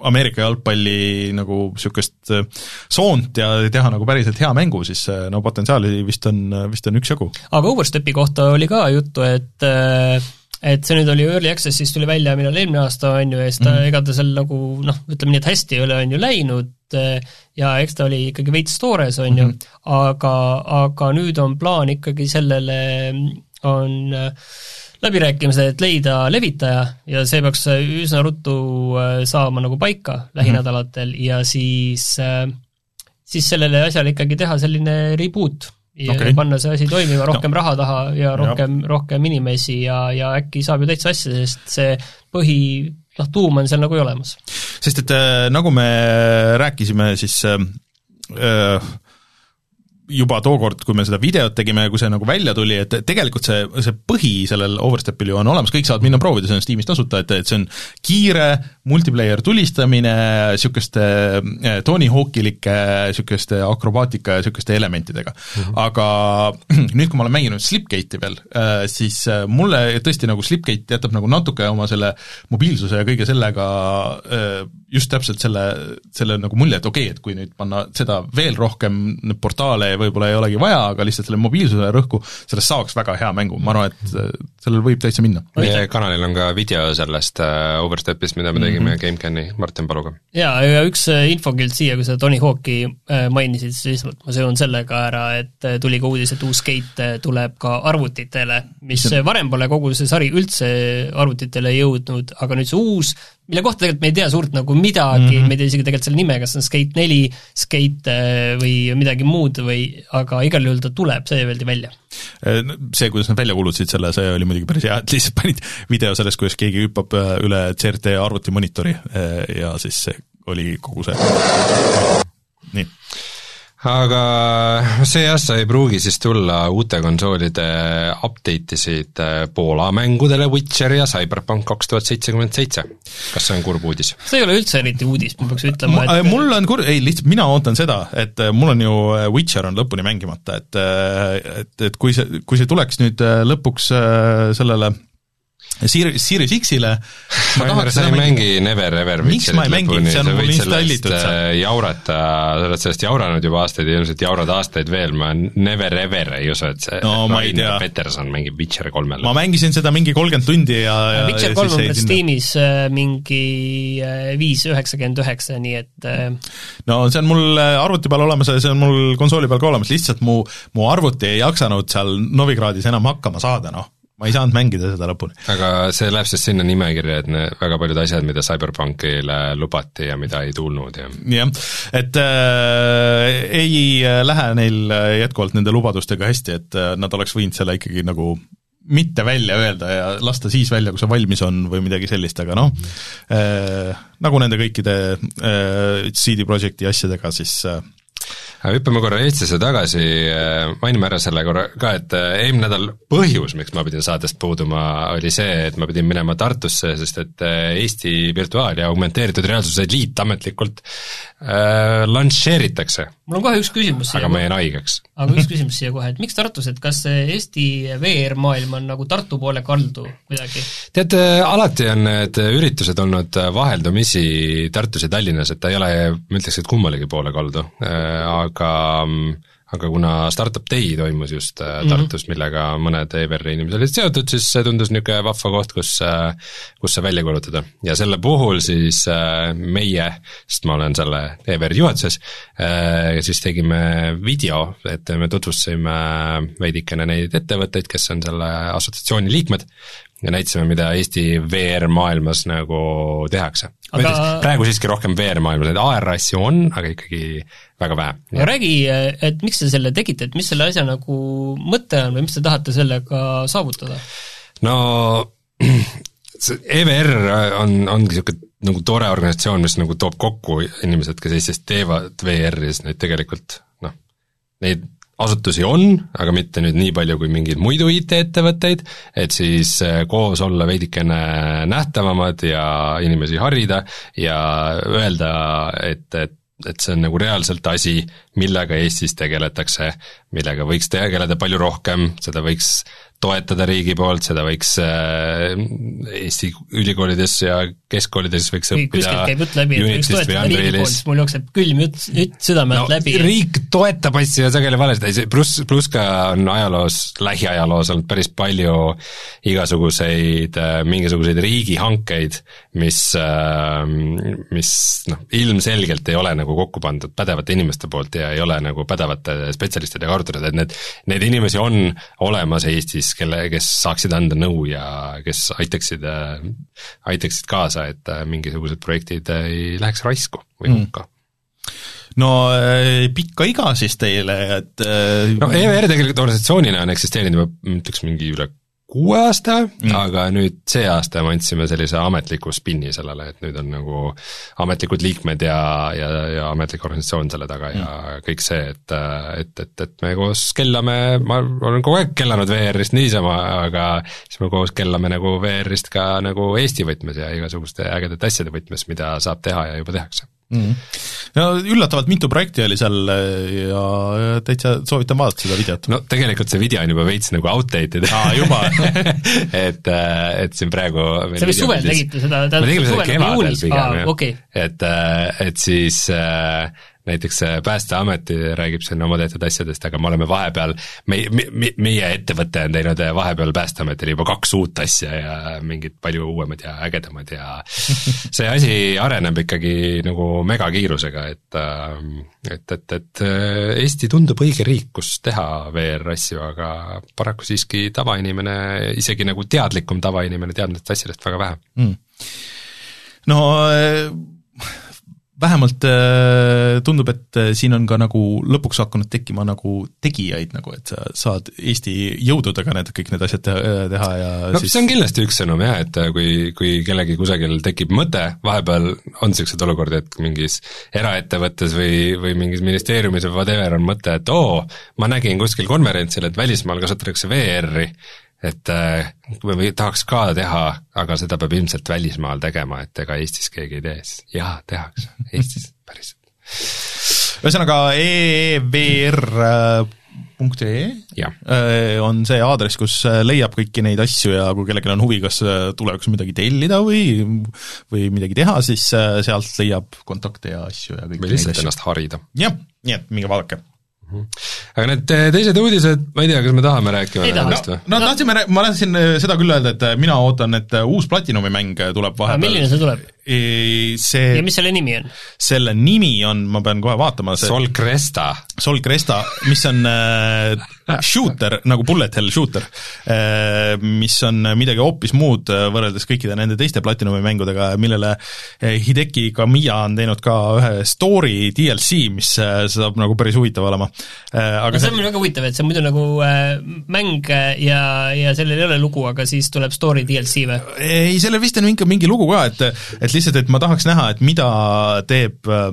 Ameerika jalgpalli nagu niisugust äh, soont ja teha nagu päriselt hea mängu, siis äh, no potentsiaali vist on, vist on üksjagu. aga Overstepi kohta oli ka juttu, et äh, et see nüüd oli Early Access, siis tuli välja millal eelmine aasta, on ju, ja siis ta mm, -hmm. ega ta seal nagu noh, ütleme nii, et hästi ei ole, on ju, läinud ja eks ta oli ikkagi veits toores, on ju mm, -hmm. aga, aga nüüd on plaan ikkagi sellele, on äh, läbirääkimised, et leida levitaja ja see peaks üsna ruttu äh, saama nagu paika lähinädalatel mm -hmm. ja siis, äh, siis sellele asjale ikkagi teha selline reboot ja okay. panna see asi toimima, rohkem no. raha taha ja rohkem, rohkem inimesi ja, ja äkki saab ju täitsa asja, sest see põhi noh, tuum on seal nagu olemas. sest et äh, nagu me rääkisime, siis äh, juba tookord, kui me seda videot tegime ja kui see nagu välja tuli, et tegelikult see, see põhi sellel Overstepil ju on olemas, kõik saavad minna proovida, see on Steamis tasuta, et, et see on kiire multiplayer tulistamine niisuguste eh, Tony Hawkilike niisuguste akrobaatika ja niisuguste elementidega mm. -hmm. aga nüüd, kui ma olen mänginud Slipgate'i veel, eh, siis eh, mulle tõesti nagu Slipgate jätab nagu natuke oma selle mobiilsuse ja kõige sellega just täpselt selle, selle nagu mulje, et okei okay,, et kui nüüd panna seda veel rohkem portaale võib-olla ei olegi vaja, aga lihtsalt selle mobiilsuse rõhku, sellest saaks väga hea mängu, ma arvan, et äh, sellel võib täitsa minna. meie kanalil on ka video sellest uh, Overstepist, mida me tegime mm -hmm. GameCami Martin Paluga. jaa, ja üks äh, infokild siia, kui sa Tony Hawk'i mainisid, siis lihtsalt ma seon sellega ära, et tuli ka uudis, et uus Skate tuleb ka arvutitele, mis varem pole kogu see sari üldse arvutitele jõudnud, aga nüüd see uus mille kohta tegelikult me ei tea suurt nagu midagi mm, -hmm. me ei tea isegi tegelikult selle nime, kas see on Skate neli, Skate äh, või midagi muud või, aga igal juhul ta tuleb, see öeldi välja. Äh, see, kuidas nad välja kuulutasid selle, see oli muidugi päris hea, et lihtsalt panid video sellest, kuidas keegi hüppab äh, üle CRT arvutimonitori ja siis oli kogu see nii aga see aasta ei pruugi siis tulla uute konsoolide update isid äh, Poola mängudele Witcher ja Cyberpunk kaks tuhat seitsekümmend seitse. kas see on kurb uudis? see ei ole üldse eriti uudis, ma peaks ütlema, et mul on kurb, ei lihtsalt mina ootan seda, et äh, mul on ju äh, Witcher on lõpuni mängimata, et et, et kui see, kui see tuleks nüüd lõpuks sellele Sir-, Series X-ile ma tahaks sa ei mängi Never Ever miks ma ei mängi, see on mul installitud seal. Äh, jaurata, sa oled sellest jauranud juba aastaid ja ilmselt jaurad aastaid veel, ma Never Ever ei usu, et see no, tea. Peterson mängib Witcher kolmele. ma mängisin seda mingi kolmkümmend tundi ja, ja Witcher kolm on meil Steamis äh, mingi äh, viis üheksakümmend üheksa, nii et no see on mul arvuti peal olemas ja see on mul konsooli peal ka olemas, lihtsalt mu, mu arvuti ei jaksanud seal Novigradis enam hakkama saada, noh ma ei saanud mängida seda lõpuni. aga see läheb siis sinna nimekirja, et need väga paljud asjad, mida CyberPunkile lubati ja mida ei tulnud ja jah, et äh, ei lähe neil jätkuvalt nende lubadustega hästi, et äh, nad oleks võinud selle ikkagi nagu mitte välja öelda ja lasta siis välja, kui see valmis on või midagi sellist, aga noh äh,, nagu nende kõikide äh, CD Projekti asjadega, siis äh, aga hüppame korra Eestisse tagasi, äh, mainime ära selle korra ka, et äh, eelmine nädal põhjus, miks ma pidin saatest puuduma, oli see, et ma pidin minema Tartusse, sest et äh, Eesti Virtuaal- ja Augmenteeritud Reaalsuse Liit ametlikult äh, lansseeritakse. mul on kohe üks küsimus siia. aga ma jäin haigeks. aga üks küsimus siia kohe, et miks Tartus, et kas Eesti VR-maailm on nagu Tartu poole kaldu kuidagi? tead, alati on need üritused olnud vaheldumisi Tartus ja Tallinnas, et ta ei ole, ma ütleks, et kummalegi poole kaldu, aga aga kuna Startup Day toimus just mm -hmm. Tartus, millega mõned EVR-i inimesed olid seotud, siis see tundus niisugune vahva koht, kus, äh, kus see välja kuulutada. ja selle puhul siis äh, meie, sest ma olen selle EVR-i juhatuses, siis tegime video, et me tutvustasime veidikene neid ettevõtteid, kes on selle assotsiatsiooni liikmed, ja näitasime, mida Eesti VR-maailmas nagu tehakse aga.... praegu siiski rohkem VR-maailmas, neid AR-asju on, aga ikkagi väga vähe. aga räägi, et miks te selle tegite, et mis selle asja nagu mõte on või mis te tahate sellega saavutada? no see EVR on, ongi niisugune nagu tore organisatsioon, mis nagu toob kokku inimesed, kes Eestis teevad VR-i, siis neid tegelikult noh, neid asutusi on, aga mitte nüüd nii palju kui mingeid muidu IT-ettevõtteid, et siis äh, koos olla veidikene nähtavamad ja inimesi harida ja öelda, et, et et see on nagu reaalselt asi, millega Eestis tegeletakse, millega võiks tegeleda palju rohkem, seda võiks toetada riigi poolt, seda võiks äh, Eesti ülikoolides ja keskkoolides võiks õppida kuskilt käib jutt läbi, et võiks toetada riigi poolt, siis mul jookseb külm jutt, jutt südame alt no läbi. riik toetab asju sageli valesti, pluss, pluss ka on ajaloos, lähiajaloos olnud päris palju igasuguseid äh, mingisuguseid riigihankeid, mis, mis noh, ilmselgelt ei ole nagu kokku pandud pädevate inimeste poolt ja ei ole nagu pädevate spetsialistidega arutatud, et need, neid inimesi on olemas Eestis, kelle, kes saaksid anda nõu ja kes aitaksid, aitaksid kaasa, et äh, mingisugused projektid ei läheks raisku või Mm. hukka no äh, pikka iga siis teile, et äh, no EVR tegelikult organisatsioonina on eksisteerinud juba, ütleks mingi üle kuue aasta mm., aga nüüd see aasta me andsime sellise ametliku spinni sellele, et nüüd on nagu ametlikud liikmed ja, ja, ja ametlik organisatsioon selle taga ja mm. kõik see, et, et, et, et me koos kellame, ma olen kogu aeg kellanud VR-ist niisama, aga siis me koos kellame nagu VR-ist ka nagu Eesti võtmes ja igasuguste ägedate asjade võtmes, mida saab teha ja juba tehakse mm. no üllatavalt mitu projekti oli seal äh, ja täitsa soovitan vaadata seda videot. no tegelikult see video on juba veits nagu outdated aa, juba et, et siin praegu see vist suvel tegite seda, me tegime seda kevadel pigem jah okay., et, et siis äh, näiteks äh, Päästeameti räägib siin oma tehtud asjadest, aga me oleme vahepeal, me, me, meie ettevõte on teinud äh, vahepeal Päästeametile juba kaks uut asja ja mingid palju uuemad ja ägedamad ja see asi areneb ikkagi nagu megakiirusega, et et, et, et Eesti tundub õige riik, kus teha VR-asju, aga paraku siiski tavainimene, isegi nagu teadlikum tavainimene teab nendest asjadest väga vähe. Mm.. no vähemalt äh, tundub, et äh, siin on ka nagu lõpuks hakanud tekkima nagu tegijaid nagu, et sa saad Eesti jõududega need, kõik need asjad teha, teha ja no siis see on kindlasti üks sõnum jah, et kui, kui kellelgi kusagil tekib mõte, vahepeal on niisuguseid olukordi, et mingis eraettevõttes või, või mingis ministeeriumis või whatever on mõte, et oo, ma nägin kuskil konverentsil, et välismaal kasutatakse VR-i, et äh, me tahaks ka teha, aga seda peab ilmselt välismaal tegema, et ega Eestis keegi ei tee, siis jaa, tehakse. Eestis päriselt. ühesõnaga EEVR ee jah, on see aadress, kus äh, leiab kõiki neid asju ja kui kellelgi on huvi, kas äh, tulevikus midagi tellida või või midagi teha, siis äh, sealt leiab kontakte ja asju ja kõiki või lihtsalt ennast harida. jah, nii et minge vaadake aga need teised uudised, ma ei tea, kas me tahame rääkima nendest või? no tahtsime, ma tahtsin seda küll öelda, et mina ootan, et uus Platinumi mäng tuleb vahepeal. milline see tuleb? See, ja mis selle nimi on? selle nimi on, ma pean kohe vaatama, see Sol Cresta. Sol Cresta, mis on äh, shooter, nagu bullet hell shooter äh,, mis on midagi hoopis muud äh, võrreldes kõikide nende teiste Platinumi mängudega, millele äh, Hideki Kamiya on teinud ka ühe story DLC, mis äh, saab nagu päris huvitav olema äh,. aga no see on väga huvitav, et see on muidu nagu äh, mäng ja, ja sellel ei ole lugu, aga siis tuleb story DLC või? ei, sellel vist on ikka mingi lugu ka, et et lihtsalt, et ma tahaks näha, et mida teeb äh,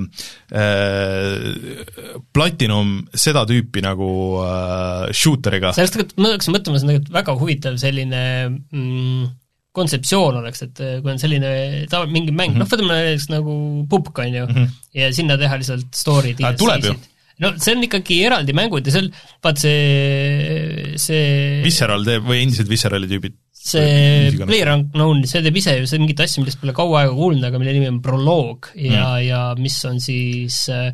Platinum seda tüüpi nagu äh, shooteriga. sellest tegelikult ma hakkasin mõtlema, see on tegelikult väga huvitav selline mm, kontseptsioon oleks, et äh, kui on selline tava, mingi mäng mm, -hmm. noh võtame näiteks nagu Pupk, on ju mm, -hmm. ja sinna teha lihtsalt story ju. no see on ikkagi eraldi mängud ja seal, vaat see, see Visceral teeb või endised Viscerali tüübid see PlayerUnknown, see teeb ise ju see mingit asja, millest pole kaua aega kuulnud, aga mille nimi on Proloog ja mm., ja mis on siis äh,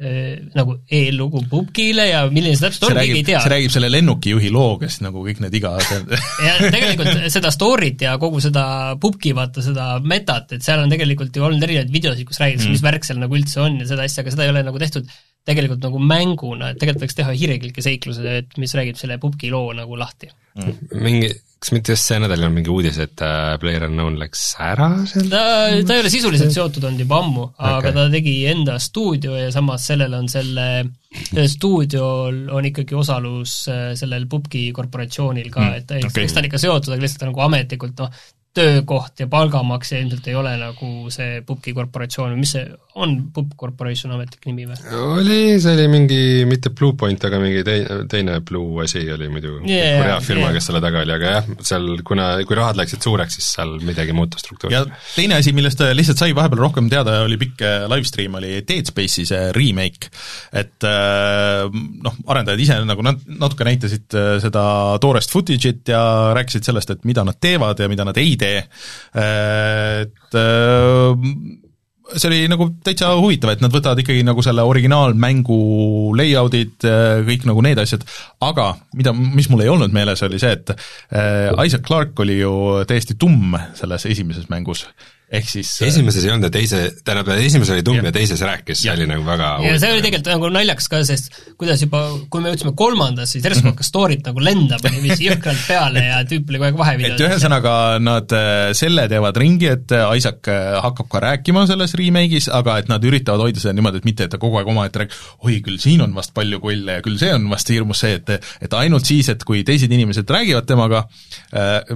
äh, nagu eellugu Pupkile ja milline see täpselt on, keegi ei tea. see räägib selle lennukijuhi loo, kes nagu kõik need iga ja tegelikult seda story't ja kogu seda Pupki, vaata seda metat, et seal on tegelikult ju olnud erinevaid videosid, kus räägitakse mm., mis värk seal nagu üldse on ja seda asja, aga seda ei ole nagu tehtud tegelikult nagu mänguna, et tegelikult võiks teha hiirekilke seikluse, et mis räägib selle Pupki loo nagu lahti mm.. mingi, kas mitte just see nädal ei olnud mingi uudis, et äh, PlayerUnknown läks ära sealt? ta, ta ei ole sisuliselt seotud olnud juba ammu okay., aga ta tegi enda stuudio ja samas sellel on selle, sellel stuudiol on ikkagi osalus äh, sellel Pupki korporatsioonil ka et eks okay. ta on ikka seotud, aga lihtsalt nagu ametlikult noh, töökoht ja palgamaksja ilmselt ei ole nagu see Pupki korporatsioon või mis see on, Pup Corporation ametlik nimi või? oli, see oli mingi, mitte Bluepoint, aga mingi teine, teine Blue asi oli muidu Yeah, Korea firma yeah. kes selle taga oli, aga jah, seal kuna, kui rahad läksid suureks, siis seal midagi muutus ja struktuuris. teine asi, millest lihtsalt sai vahepeal rohkem teada, oli pikk äh, livestream, oli Dead Space'i see remake. et äh, noh, arendajad ise nagu nat-, natuke näitasid äh, seda toorest footage'it ja rääkisid sellest, et mida nad teevad ja mida nad ei tee, et äh, see oli nagu täitsa huvitav, et nad võtavad ikkagi nagu selle originaalmängu layout'id, kõik nagu need asjad, aga mida, mis mul ei olnud meeles, oli see, et äh, Isaac Clarke oli ju täiesti tumm selles esimeses mängus, ehk siis äh, esimeses ei olnud ja teise, tähendab, esimeses oli tumm ja teises rääkis, see oli nagu väga ja see oli tegelikult nagu naljakas ka, sest kuidas juba, kui me jõudsime kolmandasse, siis järsku hakkas story't nagu lendama niiviisi jõhkralt peale ja tüüp oli kogu aeg et vahevideos. ühesõnaga nad äh, selle teevad ringi, et äh, Isaac hakkab ka rääkima selles remake'is, aga et nad üritavad hoida seda niimoodi, et mitte, et ta kogu aeg omaette räägib, oi küll siin on vast palju kulle ja küll see on vast hirmus see, et et ainult siis, et kui teised inimesed räägivad temaga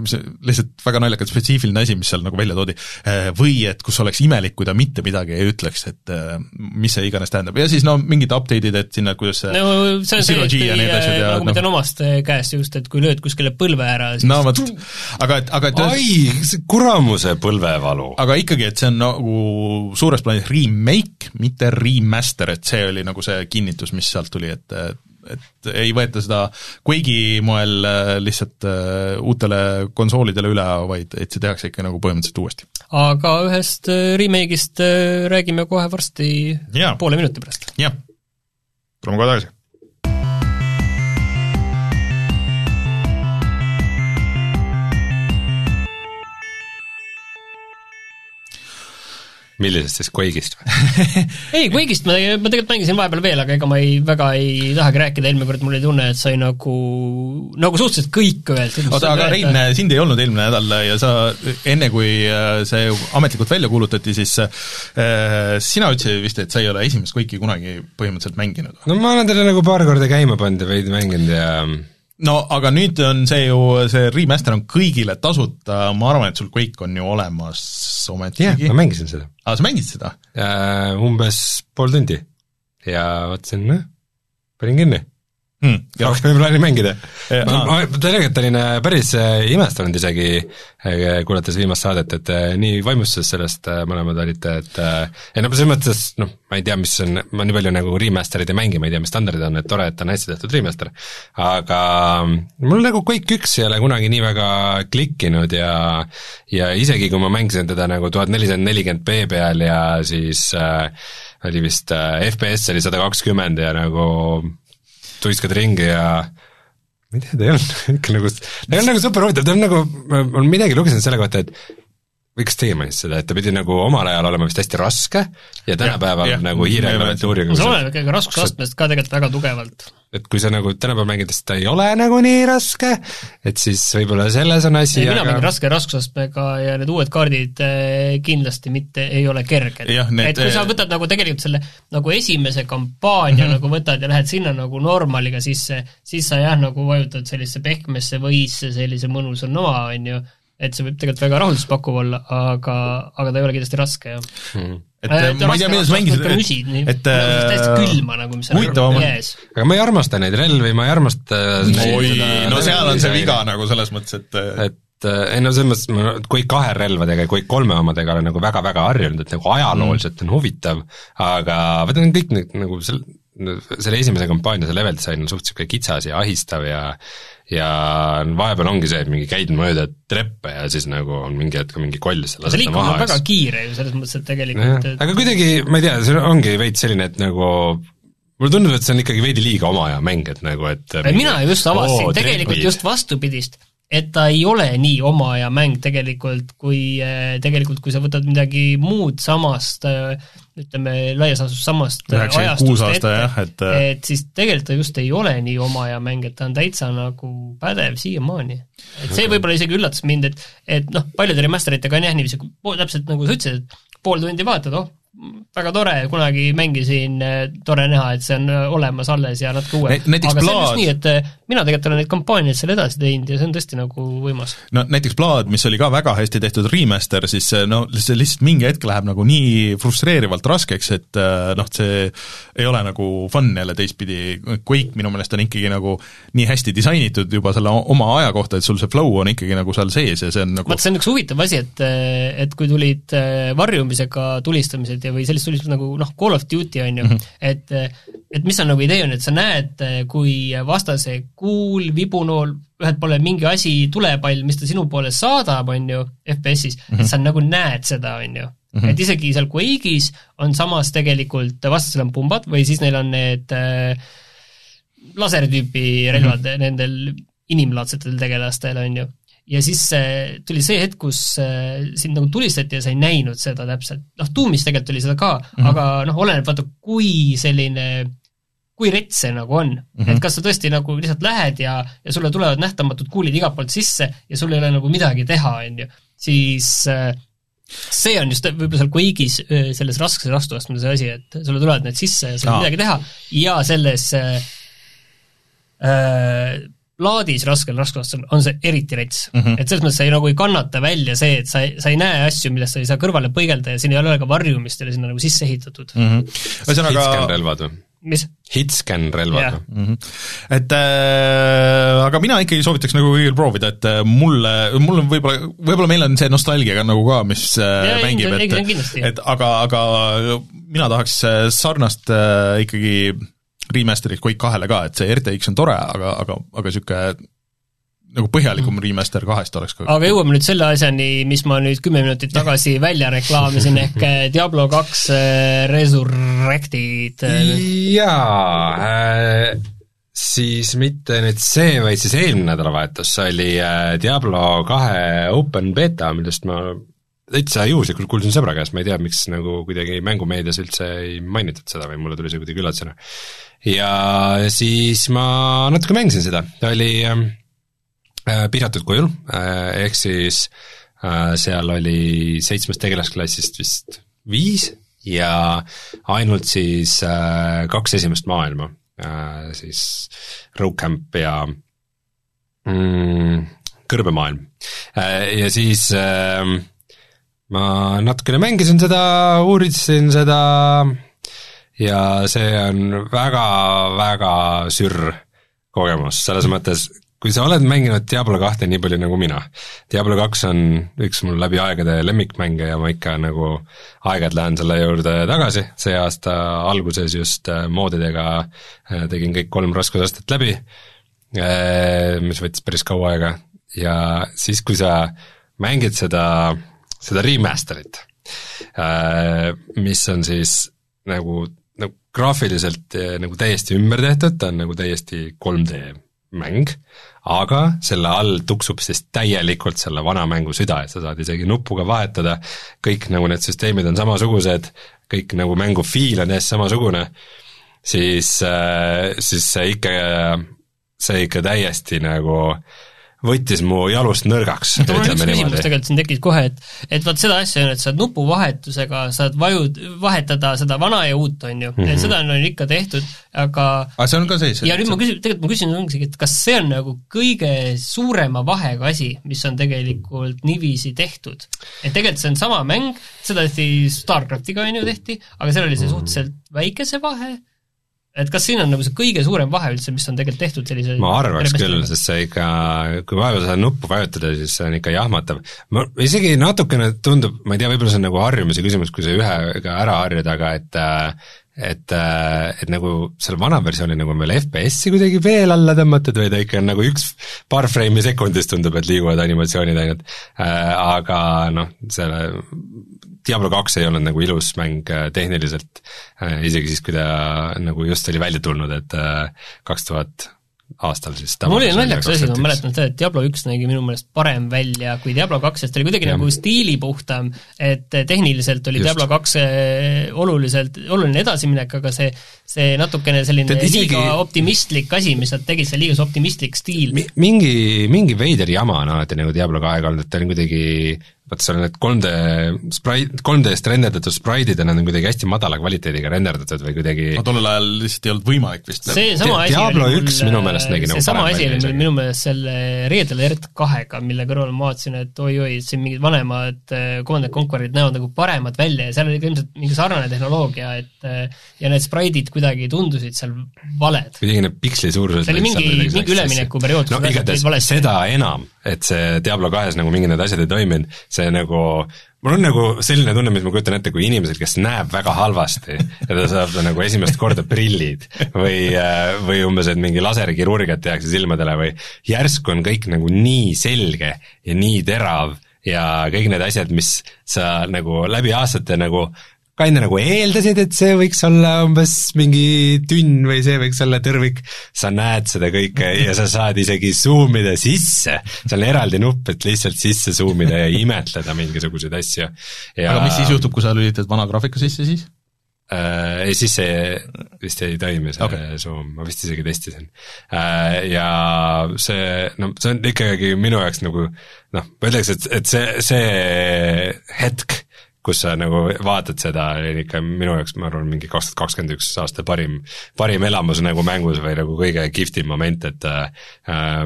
mis lihtsalt väga naljakalt spetsiifiline asi, mis seal nagu välja toodi äh,, või et kus oleks imelik, kui ta mitte midagi ei ütleks, et äh, mis see iganes tähendab. Ja siis no mingid update'id, et sinna, kuidas see no see on see, ja need asjad ja nagu ma tean omast eh, käest just, et kui lööd kuskile põlve ära, siis no vot, aga et, aga et ai, see kuramuse põlvevalu. aga ikkagi, et see on nagu suures plaanis remake, mitte remaster, et see oli nagu see kinnitus, mis sealt tuli, et et ei võeta seda Quake'i moel äh, lihtsalt äh, uutele konsoolidele üle, vaid et see tehakse ikka nagu põhimõtteliselt uuesti. aga ühest eh, remake'ist räägime kohe varsti Jaa. poole minuti pärast. jah, tuleme kohe tagasi. Millisest siis Quake'ist või? ei, Quake'ist ma, ma tegelikult mängisin vahepeal veel, aga ega ma ei, väga ei tahagi rääkida, eelmine kord mul oli tunne, et sai nagu, nagu suhteliselt kõik öeldud. oota, aga Rein, sind ei olnud eelmine nädal ja sa enne, kui äh, see ametlikult välja kuulutati, siis äh, sina ütlesid vist, et sa ei ole esimest Quake'i kunagi põhimõtteliselt mänginud? no ma olen talle nagu paar korda käima pannud ja veidi mänginud ja no aga nüüd on see ju, see remaster on kõigile tasuta, ma arvan, et sul Quake on ju olemas jah, ometigi ma mängisin seda. aa, sa mängisid seda? umbes pool tundi ja mõtlesin, noh, panin kinni Hmm, rohkem ei plaani mängida. Ma, tegelikult olin äh, päris äh, imestunud isegi, äh, kuulates viimast saadet, et nii vaimustuses sellest mõlemad olite, et ei no selles mõttes, noh, ma ei tea, mis on, ma nii palju nagu remaster'id ei mängi, ma ei tea, mis standardid on, et tore, et on hästi tehtud remaster. aga mm, mul nagu Quake üks ei ole kunagi nii väga klikkinud ja ja isegi, kui ma mängisin teda nagu tuhat nelisada nelikümmend B peal ja siis äh, oli vist äh, FPS oli sada kakskümmend ja nagu tuiskad ringi ja ma ei tea, ta ei olnud? Ikka nagu, ta ei olnud nagu super huvitav, ta on nagu, ma midagi lugesin selle kohta, et või kas teie mainisite seda, et ta pidi nagu omal ajal olema vist hästi raske ja tänapäeval jah. nagu hiireklaviatuuriga see oleneb ikkagi raskusastmest ka tegelikult väga tugevalt. et kui sa nagu tänapäeval mängid, siis ta ei ole nagu nii raske, et siis võib-olla selles on asi, mina mängin aga raske raskusastmega ja need uued kaardid eh, kindlasti mitte ei ole kerged. Et kui sa eh, võtad nagu tegelikult selle nagu esimese kampaania mm -hmm. nagu võtad ja lähed sinna nagu normaliga sisse, siis sa jah, nagu vajutad sellisesse pehmesse võisse sellise mõnusa noa, on ju, et see võib tegelikult väga rahuldust pakkuv olla, aga, aga ta ei ole kindlasti raske, jah. mm. et äh, ma ei tea, mida sa mängisid, müsid, nii, et nagu täiesti äh, külma nagu, mis on huvitavam on- aga ma ei armasta neid relvi, ma ei armasta oi, no seal on see viga nagu selles mõttes, et äh, et äh, ei no selles mõttes ma Quake kahe relvadega ja Quake kolme omadega olen nagu väga-väga harjunud, et nagu ajalooliselt on huvitav, aga vaata need kõik need nagu sel-, selle esimese kampaania see level disain on suht niisugune kitsas ja ahistav ja ja vahepeal ongi see, et mingi käid mööda treppe ja siis nagu on mingi hetk mingi koll, see lased ta maha väga siis kiire ju selles mõttes, et tegelikult et aga kuidagi, ma ei tea, see ongi veits selline, et nagu mulle tundub, et see on ikkagi veidi liiga oma aja mäng, et nagu, et Ei, mina just avastasin tegelikult trepid. just vastupidist, et ta ei ole nii oma aja mäng tegelikult, kui eh, tegelikult, kui sa võtad midagi muud samast, ütleme, laias laastus samast kuus aasta jah, et äh, et siis tegelikult ta just ei ole nii oma aja mäng, et ta on täitsa nagu pädev siiamaani. et see võib-olla isegi üllatas mind, et et noh, paljude remaster itega on jah niiviisi, täpselt nagu sa ütlesid, et pool tundi vaatad, oh, väga tore, kunagi mängisin, tore näha, et see on olemas alles ja natuke uuem. aga see on just nii, et äh, mina tegelikult olen neid kampaaniaid seal edasi teinud ja see on tõesti nagu võimas. no näiteks Blood, mis oli ka väga hästi tehtud remaster, siis no see lihtsalt mingi hetk läheb nagu nii frustreerivalt raskeks, et noh, see ei ole nagu fun jälle teistpidi, Quake minu meelest on ikkagi nagu nii hästi disainitud juba selle oma aja kohta, et sul see flow on ikkagi nagu seal sees ja see on nagu vaat see on üks huvitav asi, et, et kui tulid varjumisega tulistamised ja või sellist tulistust nagu noh, Call of Duty on ju mm, -hmm. et et mis on nagu idee on, et sa näed, kui vastase kuul, vibunool, ühelt poole mingi asi, tulepall, mis ta sinu poole saadab, on ju, FPS-is mm, -hmm. sa nagu näed seda, on ju. Mm -hmm. et isegi seal Quake'is on samas tegelikult, vastasel on pumbad või siis neil on need äh, lasertüüpi relvad mm -hmm. nendel inimlaadsetel tegelastel, on ju ja siis äh, tuli see hetk, kus äh, sind nagu tulistati ja sa ei näinud seda täpselt, noh, tuumis tegelikult oli seda ka mm, -hmm. aga noh, oleneb vaata, kui selline kui rets see nagu on. Mm, -hmm. et kas sa tõesti nagu lihtsalt lähed ja, ja sulle tulevad nähtamatud kuulid igalt poolt sisse ja sul ei ole nagu midagi teha, on ju, siis äh, see on just võib-olla seal Quake'is selles raskes vastuastmes asi, et sulle tulevad need sisse ja sa ei saa midagi teha. Ja selles äh, laadis raskel raskusastel on see eriti rets mm. -hmm. et selles mõttes sa ei, nagu ei kannata välja see, et sa ei, sa ei näe asju, millest sa ei saa kõrvale põigelda ja siin ei ole ka varjumist, ei ole sinna nagu sisse ehitatud mm. -hmm. ühesõnaga hitscan-relvad või? mis? Hitscan-relvad yeah. või mm? -hmm. et äh, aga mina ikkagi soovitaks nagu kõigil proovida, et äh, mulle, mul on võib-olla, võib-olla meil on see nostalgia nagu ka, mis äh, ja, mängib, et et aga, aga mina tahaks äh, sarnast äh, ikkagi remaster'it Quake kahele ka, et see RTX on tore, aga, aga, aga niisugune nagu põhjalikum mm. remaster kahest oleks ka aga jõuame nüüd selle asjani, mis ma nüüd kümme minutit tagasi välja reklaamisin, ehk eh, Diablo kaks eh, Resurrected. jaa äh,, siis mitte nüüd see, vaid siis eelmine nädalavahetus oli Diablo kahe open beta, millest ma täitsa juhuslikult kuulsin sõbra käest, ma ei tea, miks nagu kuidagi mängumeedias üldse ei mainitud seda või mulle tuli see kuidagi üllatusena ja siis ma natuke mängisin seda, ta oli ähm, äh, piiratud kujul äh,, ehk siis äh, seal oli seitsmest tegelasklassist vist viis ja ainult siis kaks esimest maailma siis Rogue Camp ja mm, kõrbemaailm. Ja siis äh, ma natukene mängisin seda, uurisin seda ja see on väga-väga sürr kogemus, selles mõttes, kui sa oled mänginud Diablo kahte nii palju nagu mina, Diablo kaks on üks mul läbi aegade lemmikmänge ja ma ikka nagu aeg-ajalt lähen selle juurde tagasi, see aasta alguses just äh, moodidega äh, tegin kõik kolm raskusastet läbi, äh, mis võttis päris kaua aega. Ja siis, kui sa mängid seda, seda remaster'it, mis on siis nagu nagu graafiliselt eh, nagu täiesti ümber tehtud, ta on nagu täiesti 3D mäng, aga selle all tuksub siis täielikult selle vana mängu süda, et sa saad isegi nupuga vahetada, kõik nagu need süsteemid on samasugused, kõik nagu mängu feel on täiesti samasugune, siis, eh, siis see ikka, see ikka täiesti nagu äh, võttis mu jalust nõrgaks. mul on üks küsimus tegelikult siin tekkis kohe, et et vot seda asja on, et saad nupuvahetusega, saad vajud, vahetada seda vana ja uut, on ju mm, -hmm. et seda on ikka tehtud, aga aga see on ka sees? ja nüüd ma küsin, tegelikult ma küsin ongi, et kas see on nagu kõige suurema vahega asi, mis on tegelikult niiviisi tehtud? et tegelikult see on sama mäng, seda tehti StarCraftiga, on ju, tehti, aga seal oli see mhm. suhteliselt väikese vahe, et kas siin on nagu see kõige suurem vahe üldse, mis on tegelikult tehtud sellise ma arvaks küll, sest see ikka, kui vaeva seda nuppu vajutada, siis see on ikka jahmatav. ma isegi natukene tundub, ma ei tea, võib-olla see on nagu harjumise küsimus, kui sa ühega ära harjud, aga et et, et nagu selle vana versiooni nagu veel FPS-i kuidagi veel alla tõmmatud või ta ikka on nagu üks, paar freimi sekundis tundub, et liiguvad animatsioonid ainult, aga noh, selle Diablo kaks ei olnud nagu ilus mäng äh, tehniliselt, äh, isegi siis, kui ta nagu just oli välja tulnud, et äh, kaks tuhat aastal siis mul oli naljakas asi, ma mäletan seda, et Diablo üks nägi minu meelest parem välja kui Diablo kaks, sest ta oli kuidagi ja. nagu stiilipuhtam, et tehniliselt oli Just. Diablo kaks oluliselt, oluline edasiminek, aga see see natukene selline Tead, isegi... liiga optimistlik asi, mis nad tegid, see liiga optimistlik stiil Mi. mingi, mingi veider jama on alati nagu Diablo kahega olnud, et ta on kuidagi vaata seal need 3D sprai-, 3D-st renderdatud spraidid ja nad on kuidagi hästi madala kvaliteediga renderdatud või kuidagi no tollel ajal lihtsalt ei olnud võimalik vist seesama asi Diablo oli üks minu meelest nägi nagu parem asi välja oli isegi. mul minu meelest selle Reedel Ert kahega, mille kõrval ma vaatasin, et oi-oi, siin mingid vanemad äh, Command and Conquerid näevad nagu paremad välja ja seal oli ka ilmselt mingi sarnane tehnoloogia, et äh, ja need spraidid kuidagi tundusid seal valed. kuidagi need piksli suurused see oli mingi, mingi üleminekuperiood, no igatahes seda enam, et see Diablo kahes nagu mingid need asjad ei toiminud, see nagu mul on nagu selline tunne, mis ma kujutan ette, kui inimesed, kes näeb väga halvasti ja ta saab nagu esimest korda prillid või, või umbes, et mingi laserkirurgiat tehakse silmadele või järsku on kõik nagu nii selge ja nii terav ja kõik need asjad, mis sa nagu läbi aastate nagu kinda nagu eeldasid, et see võiks olla umbes mingi tünn või see võiks olla tõrvik, sa näed seda kõike ja sa saad isegi zoom ida sisse, seal on eraldi nupp, et lihtsalt sisse zoom ida ja imetleda mingisuguseid asju ja aga mis siis juhtub, kui sa lülitad vana graafika sisse siis? äh, ei, siis see vist ei toimi, see Okay. Zoom, ma vist isegi testisin äh,. Ja see, no see on ikkagi minu jaoks nagu noh, ma ütleks, et, et see, see hetk, kus sa nagu vaatad seda, oli ikka minu jaoks, ma arvan, mingi kaks tuhat kakskümmend üks aasta parim, parim elamus nagu mängus või nagu kõige kihvtim moment, et äh,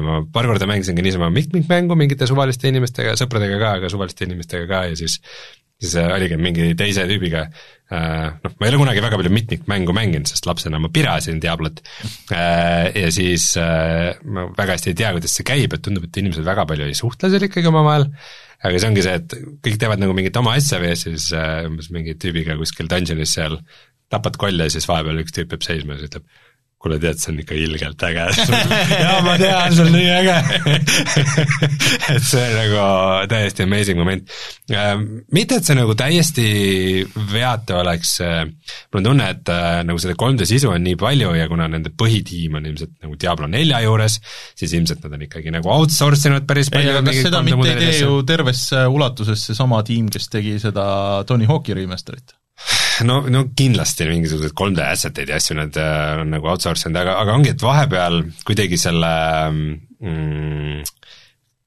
ma paar korda mängisingi niisama mitmikmängu mingite suvaliste inimestega, sõpradega ka, aga suvaliste inimestega ka ja siis siis äh, oligi mingi teise tüübiga äh, noh, ma ei ole kunagi väga palju mitmikmängu mänginud, sest lapsena ma pirasin Diablot äh, ja siis äh, ma väga hästi ei tea, kuidas see käib, et tundub, et inimesed väga palju ei suhtle seal ikkagi omavahel, aga see ongi see, et kõik teevad nagu mingit oma asja või siis äh, umbes mingi tüübiga kuskil dungeonis seal tapad kolle ja siis vahepeal üks tüüp jääb seisma ja siis ütleb, kuule tead, see on ikka ilgelt äge jaa, ma tean, see on nii äge et see nagu täiesti amazing moment. mitte, et see nagu täiesti veatu oleks, mul on tunne, et äh, nagu seda 3D sisu on nii palju ja kuna nende põhitiim on ilmselt nagu Diablo nelja juures, siis ilmselt nad on ikkagi nagu outsource inud päris palju aga kas seda mitte ei tee ju terves ulatuses seesama tiim, kes tegi seda Tony Hawk'i remaster'it? No, no kindlasti mingisuguseid 3D asset eid ja asju nad äh, on nagu outsource inud, aga, aga ongi, et vahepeal kuidagi selle mm,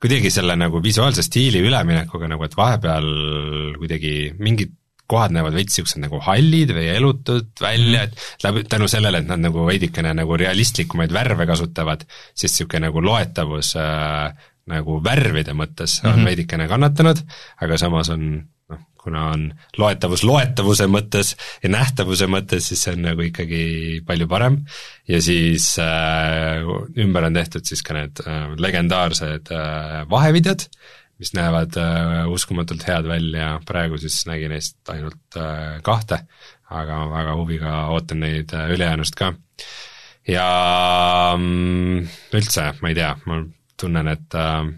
kuidagi selle nagu visuaalse stiili üleminekuga nagu, et vahepeal kuidagi mingid kohad näevad veits niisugused nagu hallid või elutud välja, et läbi, tänu sellele, et nad nagu veidikene nagu realistlikumaid värve kasutavad, siis niisugune nagu loetavus äh, nagu värvide mõttes on mm -hmm. veidikene kannatanud, aga samas on kuna on loetavus loetavuse mõttes ja nähtavuse mõttes, siis see on nagu ikkagi palju parem. ja siis äh, ümber on tehtud siis ka need äh, legendaarsed äh, vahevideod, mis näevad äh, uskumatult head välja, praegu siis nägin neist ainult äh, kahte, aga ma väga huviga ootan neid äh, ülejäänust ka. ja mm, üldse, ma ei tea, ma tunnen, et äh,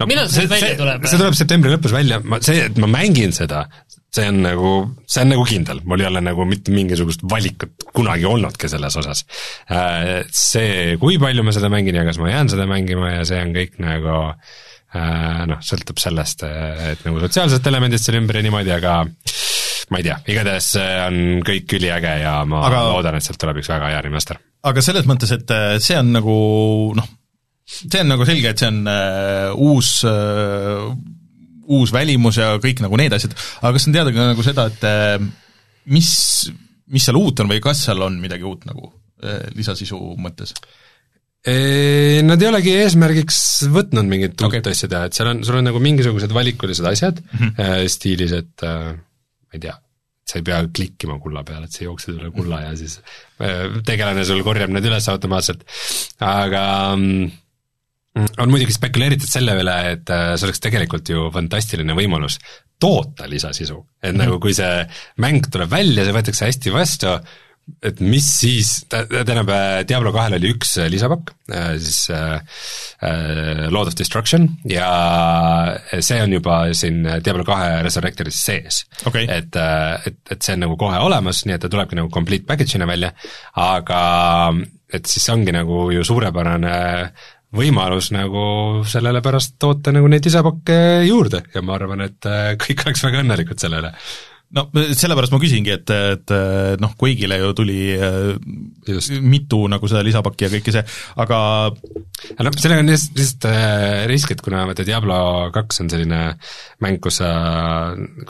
no, Millal see nüüd välja tuleb? see tuleb septembri lõpus välja, ma, see, et ma mängin seda, see on nagu, see on nagu kindel, mul ei ole nagu mitte mingisugust valikut kunagi olnudki selles osas. See, kui palju ma seda mängin ja kas ma jään seda mängima ja see on kõik nagu noh, sõltub sellest, et nagu sotsiaalsest elemendist seal ümber ja niimoodi, aga ma ei tea, igatahes see on kõik üliäge ja ma aga... loodan, et sealt tuleb üks väga hea remaster. aga selles mõttes, et see on nagu noh, see on nagu selge, et see on äh, uus äh, uus välimus ja kõik nagu need asjad, aga kas on teada ka nagu seda, et äh, mis, mis seal uut on või kas seal on midagi uut nagu äh, lisasisu mõttes? Nad ei olegi eesmärgiks võtnud mingit uut Okay. okay. asja teha, et seal on, sul on nagu mingisugused valikulised asjad mm Mhm. -hmm. stiilis, et äh, ma ei tea, sa ei pea klikkima kulla peale, et sa jooksed üle kulla ja siis äh, tegelane sul korjab need üles automaatselt, aga mm, on muidugi spekuleeritud selle üle, et äh, see oleks tegelikult ju fantastiline võimalus toota lisasisu, et mm -hmm. nagu kui see mäng tuleb välja, see võetakse hästi vastu, et mis siis, tähendab Diablo kahel oli üks äh, lisapakk, siis äh, äh, Lord of Destruction ja see on juba siin Diablo kahe Resurrectoris sees Okei. et, äh, et, et see on nagu kohe olemas, nii et ta tulebki nagu complete package'ina välja, aga et siis ongi nagu ju suurepärane võimalus nagu sellele pärast toota nagu neid lisapakke juurde ja ma arvan, et äh, kõik oleks väga õnnelikud selle üle. no sellepärast ma küsingi, et, et noh, Quake'ile ju tuli äh, Just. mitu nagu seda lisapakki ja kõike see, aga noh, sellega on lihtsalt, lihtsalt äh, risk, et kuna vaata Diablo kaks on selline mäng, kus sa,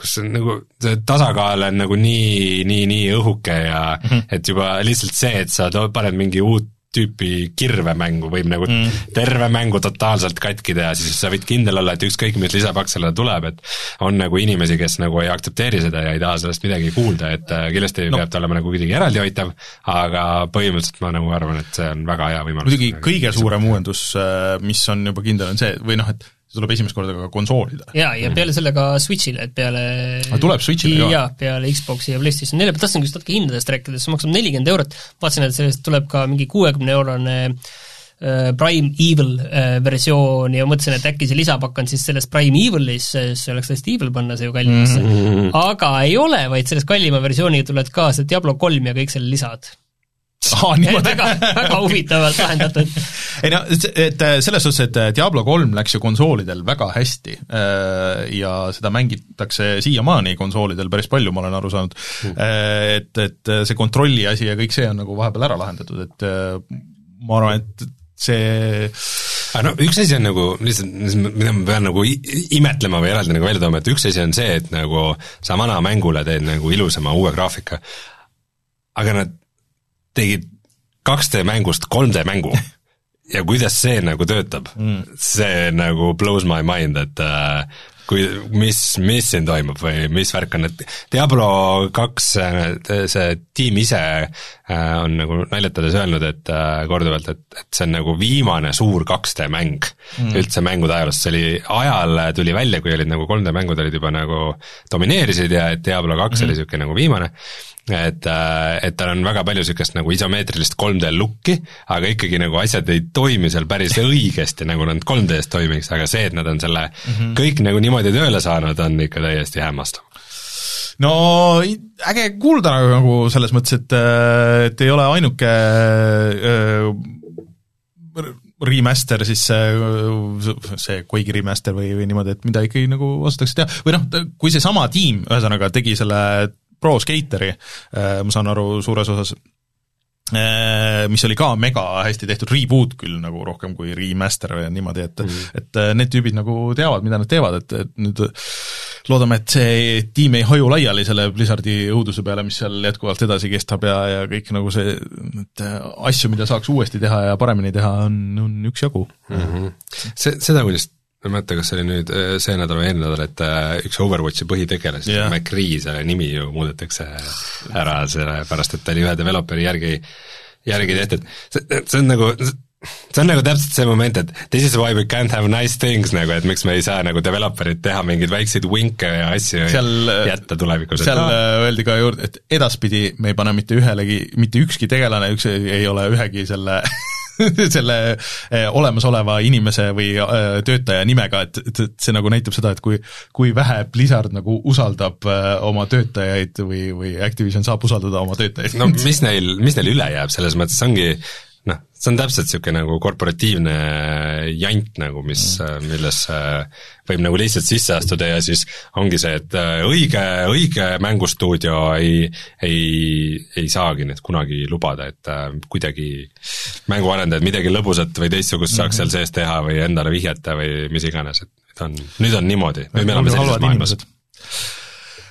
kus nagu see tasakaal on nagu nii, nii, nii õhuke ja mm -hmm. et juba lihtsalt see, et sa paned mingi uut tüüpi kirvemängu võib nagu mm. terve mängu totaalselt katki teha, siis sa võid kindel olla, et ükskõik, mis lisapakk sellele tuleb, et on nagu inimesi, kes nagu ei aktsepteeri seda ja ei taha sellest midagi kuulda, et äh, kindlasti no. peab ta olema nagu kuidagi eraldihoitav, aga põhimõtteliselt ma nagu arvan, et see on väga hea võimalus. muidugi kõige suurem uuendus, äh, mis on juba kindel, on see, või noh, et see tuleb esimest korda ka konsoolidele. jaa, ja peale selle ka Switch'ile, et peale aga tuleb Switch'ile ka? jaa, peale Xbox'i ja PlayStation nelja, tahtsin just natuke hindadest rääkida, see maksab nelikümmend eurot, vaatasin, et sellest tuleb ka mingi kuuekümne eurone äh, Prime Evil äh, versioon ja mõtlesin, et äkki see lisapakk on siis selles Prime Evilis, see oleks tõesti Evil panna see ju kallimaks mm, -hmm. aga ei ole, vaid selles kallima versiooniga tulevad kaasa Diablo kolm ja kõik selle lisad aa, väga, väga huvitavalt lahendatud. ei no, et selles suhtes, et Diablo kolm läks ju konsoolidel väga hästi äh, ja seda mängitakse siiamaani konsoolidel päris palju, ma olen aru saanud mm., et, et see kontrolli asi ja kõik see on nagu vahepeal ära lahendatud, et äh, ma arvan, et see aga no üks asi on nagu lihtsalt, mida ma pean nagu imetlema või eraldi nagu välja tooma, et üks asi on see, et nagu sa vana mängule teed nagu ilusama uue graafika, aga nad tegid 2D mängust 3D mängu ja kuidas see nagu töötab mm., see nagu blows my mind, et äh, kui, mis, mis siin toimub või mis värk on, et Diablo kaks, see tiim ise äh, on nagu naljatades öelnud, et äh, korduvalt, et, et see on nagu viimane suur 2D mäng mm. üldse mängude ajaloost, see oli, ajal tuli välja, kui olid nagu 3D mängud olid juba nagu domineerisid ja et Diablo kaks mm. oli niisugune nagu viimane et, äh, et tal on väga palju niisugust nagu isomeetrilist 3D looki, aga ikkagi nagu asjad ei toimi seal päris õigesti, nagu nad 3D-s toimiks, aga see, et nad on selle mm -hmm. kõik nagu niimoodi tööle saanud, on ikka täiesti hämmastav. No äge kuulda nagu, selles mõttes, et, äh, et ei ole ainuke äh, remaster siis see, see Quake'i remaster või, või niimoodi, et mida ikkagi nagu osatakse teha, või noh, kui seesama tiim ühesõnaga tegi selle Pro Skateri, äh, ma saan aru, suures osas äh, mis oli ka mega hästi tehtud, reboot küll nagu rohkem kui remaster või niimoodi, et mm. et äh, need tüübid nagu teavad, mida nad teevad, et, et nüüd loodame, et see tiim ei haju laiali selle Blizzardi õuduse peale, mis seal jätkuvalt edasi kestab ja, ja kõik nagu see, et asju, mida saaks uuesti teha ja paremini teha, on, on üksjagu mm. -hmm. See, seda, kuidas ma ei mäleta, kas see oli nüüd äh, see nädal või eelmine nädal, et äh, üks Overwatchi põhitegelasi yeah., McCree, selle nimi ju muudetakse ära, sellepärast et ta oli ühe developeri järgi, järgi tehtud. see, see on nagu, see on nagu täpselt see moment, et this is why we can't have nice things nagu, et miks me ei saa nagu developerid teha mingeid väikseid vinke ja asju seal, jätta tulevikus. seal äh, öeldi ka juurde, et edaspidi me ei pane mitte ühelegi, mitte ükski tegelane, üks ei ole ühegi selle selle eh, olemasoleva inimese või eh, töötaja nimega, et, et, et see nagu näitab seda, et kui kui vähe Blizzard nagu usaldab eh, oma töötajaid või, või Activision saab usaldada oma töötajaid. no mis neil, mis neil üle jääb, selles mõttes ongi noh, see on täpselt niisugune nagu korporatiivne jant nagu, mis mm., millesse võib nagu lihtsalt sisse astuda ja siis ongi see, et äh, õige, õige mängustuudio ei, ei, ei saagi nüüd kunagi lubada, et äh, kuidagi mänguarendajad midagi lõbusat või teistsugust saaks -hmm. seal sees teha või endale vihjata või mis iganes, et on, nüüd on niimoodi, nüüd me elame sellises maailmas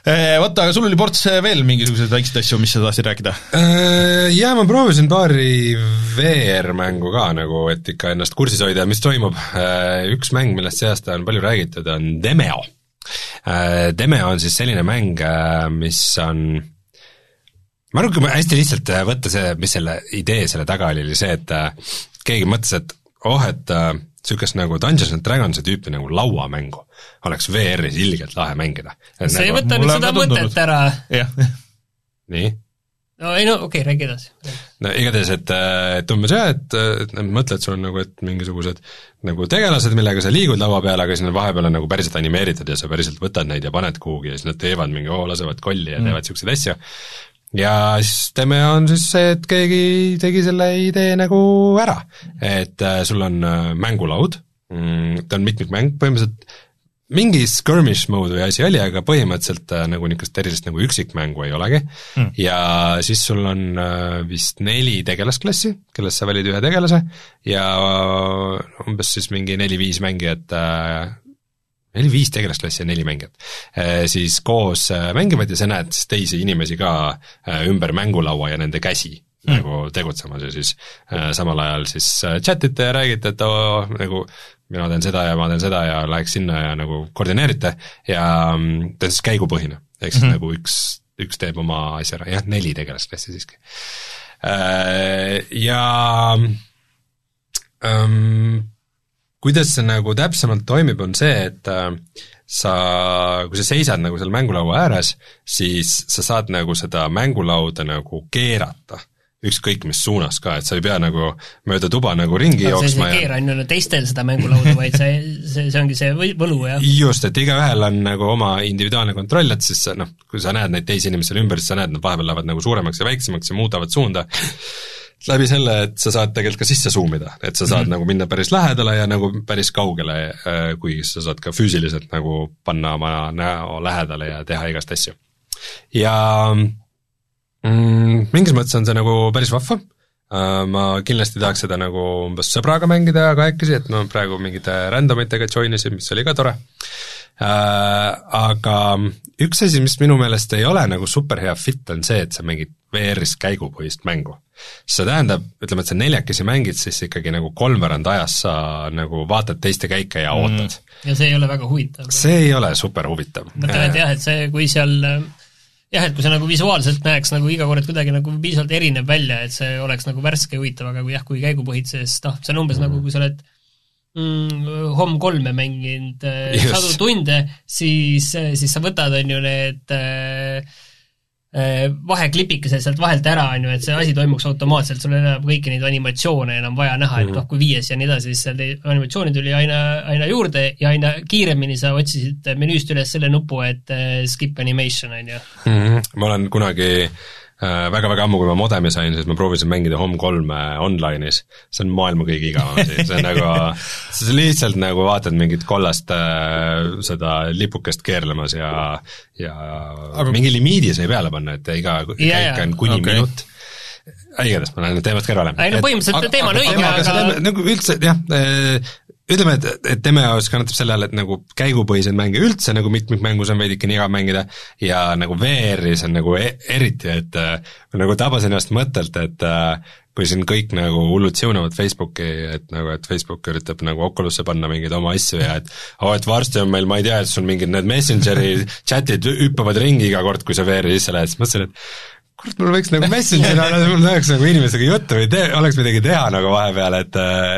Vaata, aga sul oli ports veel mingisuguseid väikseid asju, mis sa tahtsid rääkida? Äh, jaa, ma proovisin paari VR-mängu ka nagu, et ikka ennast kursis hoida, mis toimub. Üks mäng, millest see aasta on palju räägitud, on Demeo. Demeo on siis selline mäng, mis on ma arvan, kui hästi lihtsalt võtta see, mis selle idee selle taga oli, oli see, et keegi mõtles, et oh, et niisugust nagu Dungeons and Dragonsi tüüpi nagu lauamängu oleks VR-is ilgelt lahe mängida. see ei nagu, võta nüüd seda mõtet ära. nii? no ei no okei okay,, räägi edasi. no igatahes, et, et umbes jah, et, et mõtled, sul on nagu, et mingisugused nagu tegelased, millega sa liigud laua peal, aga siis nad vahepeal on nagu päriselt animeeritud ja sa päriselt võtad neid ja paned kuhugi ja siis nad teevad mingi, oo, lasevad kolli ja mm. teevad niisuguseid asju, ja siis teeme, on siis see, et keegi tegi selle idee nagu ära. et äh, sul on äh, mängulaud mm,, ta on mitmikmäng põhimõtteliselt, mingi skirmish mode või asi oli, aga põhimõtteliselt äh, nagu niisugust erilist nagu üksikmängu ei olegi mm. ja siis sul on vist neli tegelasklassi, kellest sa valid ühe tegelase ja umbes siis mingi neli-viis mängijat äh, neli-viis tegelasklassi ja neli mängijat, siis koos mängivad ja sa näed siis teisi inimesi ka ümber mängulaua ja nende käsi mm. nagu tegutsemas ja siis äh, samal ajal siis chat ite ja räägite, et oo, nagu mina teen seda ja ma teen seda ja läheks sinna ja nagu koordineerite ja mm, ta on siis käigupõhine, ehk siis mm -hmm. nagu üks, üks teeb oma asja ära, jah, neli tegelasklassi siiski. Äh, ja um, kuidas see nagu täpsemalt toimib, on see, et äh, sa, kui sa seisad nagu seal mängulaua ääres, siis sa saad nagu seda mängulauda nagu keerata ükskõik mis suunas ka, et sa ei pea nagu mööda tuba nagu ringi no, jooksma ja keera on ju teistel seda mängulauda, vaid see, see, see ongi see võlu, jah? just, et igaühel on nagu oma individuaalne kontroll, et siis sa noh, kui sa näed neid teisi inimesi seal ümber, siis sa näed, nad vahepeal lähevad nagu suuremaks ja väiksemaks ja muudavad suunda, läbi selle, et sa saad tegelikult ka sisse zoom ida, et sa saad mm -hmm. nagu minna päris lähedale ja nagu päris kaugele, äh, kuigi sa saad ka füüsiliselt nagu panna oma näo lähedale ja teha igast asju. ja mm,? Mingis mõttes on see nagu päris vahva, äh, ma kindlasti tahaks seda nagu umbes sõbraga mängida kahekesi, et ma praegu mingite random itega join isin, mis oli ka tore äh,, aga üks asi, mis minu meelest ei ole nagu super hea fit, on see, et sa mängid VR-is käigupõhist mängu. See tähendab, ütleme, et sa neljakesi mängid, siis ikkagi nagu kolmveerand ajast sa nagu vaatad teiste käike ja ootad mm.. ja see ei ole väga huvitav. see ei ole super huvitav. ma ütlen, et jah, et see, kui seal jah, et kui see nagu visuaalselt näeks nagu iga kord kuidagi nagu piisavalt erinev välja, et see oleks nagu värske ja huvitav, aga kui jah, kui käigupõhises, noh, see on umbes mm. nagu, kui sa oled mm, Home kolme mänginud äh, yes. sadu tunde, siis, siis sa võtad, on ju, need äh, Äh, vaheklipikesed sealt vahelt ära, on ju, et see asi toimuks automaatselt, sul ei ole kõiki neid animatsioone enam vaja näha, et mhm. noh, kui viies ja nii edasi, siis seal animatsiooni tuli aina, aina juurde ja aina kiiremini sa otsisid menüüst üles selle nupu, et äh, skip animation, on ju. Mhm. ma olen kunagi äh, väga-väga ammu, kui ma modemi sain, siis ma proovisin mängida Home3-e online'is. see on maailma kõige igavam asi, see on nagu, sa lihtsalt nagu vaatad mingit kollast äh, seda lipukest keerlemas ja, ja Aga... mingi limiidi sai peale panna, et iga yeah, käik on kuni okay. minut igatahes, ma lähen teemast kõrvale. ei no põhimõtteliselt teema on õige, aga nagu üldse jah, äh, ütleme, et, et tema jaoks kannatab selle all, et nagu käigupõhiseid mänge üldse nagu mitmikmängus on veidikene igav mängida ja nagu VR-is on nagu e eriti, et äh, nagu tabasin ennast mõttelt, et äh, kui siin kõik nagu hullud siunavad Facebooki, et nagu, et Facebook üritab nagu Oculus'e panna mingeid oma asju ja et oo oh,, et varsti on meil, ma ei tea, et sul mingid need Messengeri chat'id hüppavad ringi iga kord, kui sa VR-i sisse lähed, siis mõtlesin, et kurat, mul võiks nagu Messenger'i olla, mul tahaks nagu inimesega juttu või te-, oleks midagi teha nagu vahepeal, et,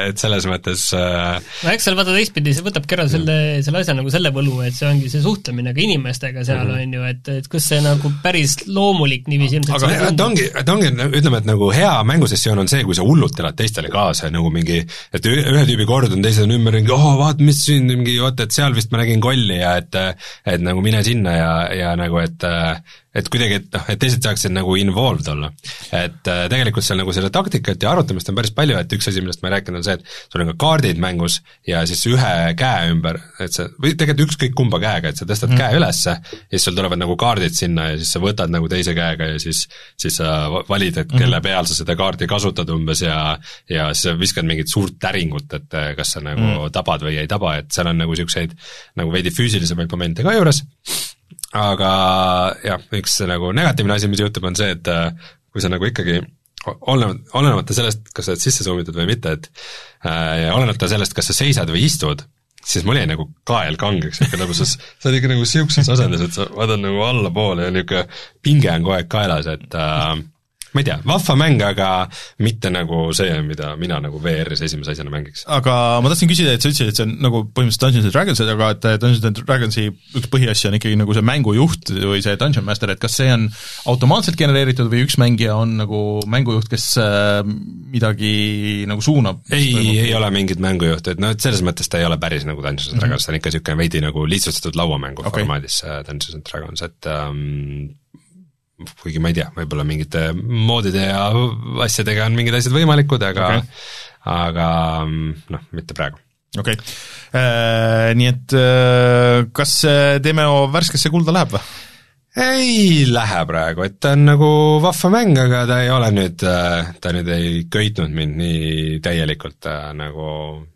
et selles mõttes äh... no eks seal vaata teistpidi, see võtabki ära selle, selle asja nagu selle võlu, et see ongi see suhtlemine ka inimestega seal mm, -hmm. on ju, et, et kas see nagu päris loomulik niiviisi ilmselt aga ta ongi, ta ongi, ütleme, et nagu hea mängusessioon on see, kui sa hullult elad teistele kaasa nagu mingi, et ühe tüübi kord on, teised on ümberringi, oo, vaata, mis siin mingi, oota, et seal vist ma nägin kolli ja et et nagu mine sinna ja, ja nagu, et et kuidagi, et noh, et teised saaksid nagu involved olla. et äh, tegelikult seal nagu selle taktikat ja arutamist on päris palju, et üks asi, millest ma ei rääkinud, on see, et sul on ka kaardid mängus ja siis ühe käe ümber, et sa, või tegelikult ükskõik kumba käega, et sa tõstad mm. käe ülesse ja siis sul tulevad nagu kaardid sinna ja siis sa võtad nagu teise käega ja siis, siis sa valid, et kelle mm. peal sa seda kaarti kasutad umbes ja ja siis sa viskad mingit suurt täringut, et äh, kas sa nagu mm. tabad või ei taba, et seal on nagu niisuguseid nagu veidi füüsilisemaid momente ka juures aga jah, üks nagu negatiivne asi, mis juhtub, on see, et äh, kui sa nagu ikkagi olenemata, olenemata sellest, kas sa oled sisse suumitud või mitte, et äh, ja olenemata sellest, kas sa seisad või istud, siis mul jäi nagu kael kangeks, ikka nagu sa, sa oled ikka nagu niisuguses asendis, et sa vaatad nagu allapoole ja niisugune pinge on kogu aeg kaelas, et äh, ma ei tea, vahva mäng, aga mitte nagu see, mida mina nagu VR-is esimese asjana mängiks. aga ma tahtsin küsida, et sa ütlesid, et see on nagu põhimõtteliselt Dungeons and Dragons, aga et Dungeons and Dragonsi üks põhiasju on ikkagi nagu see mängujuht või see Dungeon Master, et kas see on automaatselt genereeritud või üks mängija on nagu mängujuht, kes äh, midagi nagu suunab? ei, ei ole mingit mängujuhti, et noh, et selles mõttes ta ei ole päris nagu Dungeons and mhm. Dragons mm, -hmm. ta on ikka niisugune veidi nagu lihtsustatud lauamängu okay. formaadis äh, Dungeons and Dragons, et um, kuigi ma ei tea, võib-olla mingite moodide ja asjadega on mingid asjad võimalikud, aga okay. aga noh, mitte praegu okei okay., nii et kas Demeo värskesse kulda läheb või? Ei lähe praegu, et ta on nagu vahva mäng, aga ta ei ole nüüd, ta nüüd ei köitnud mind nii täielikult äh, nagu,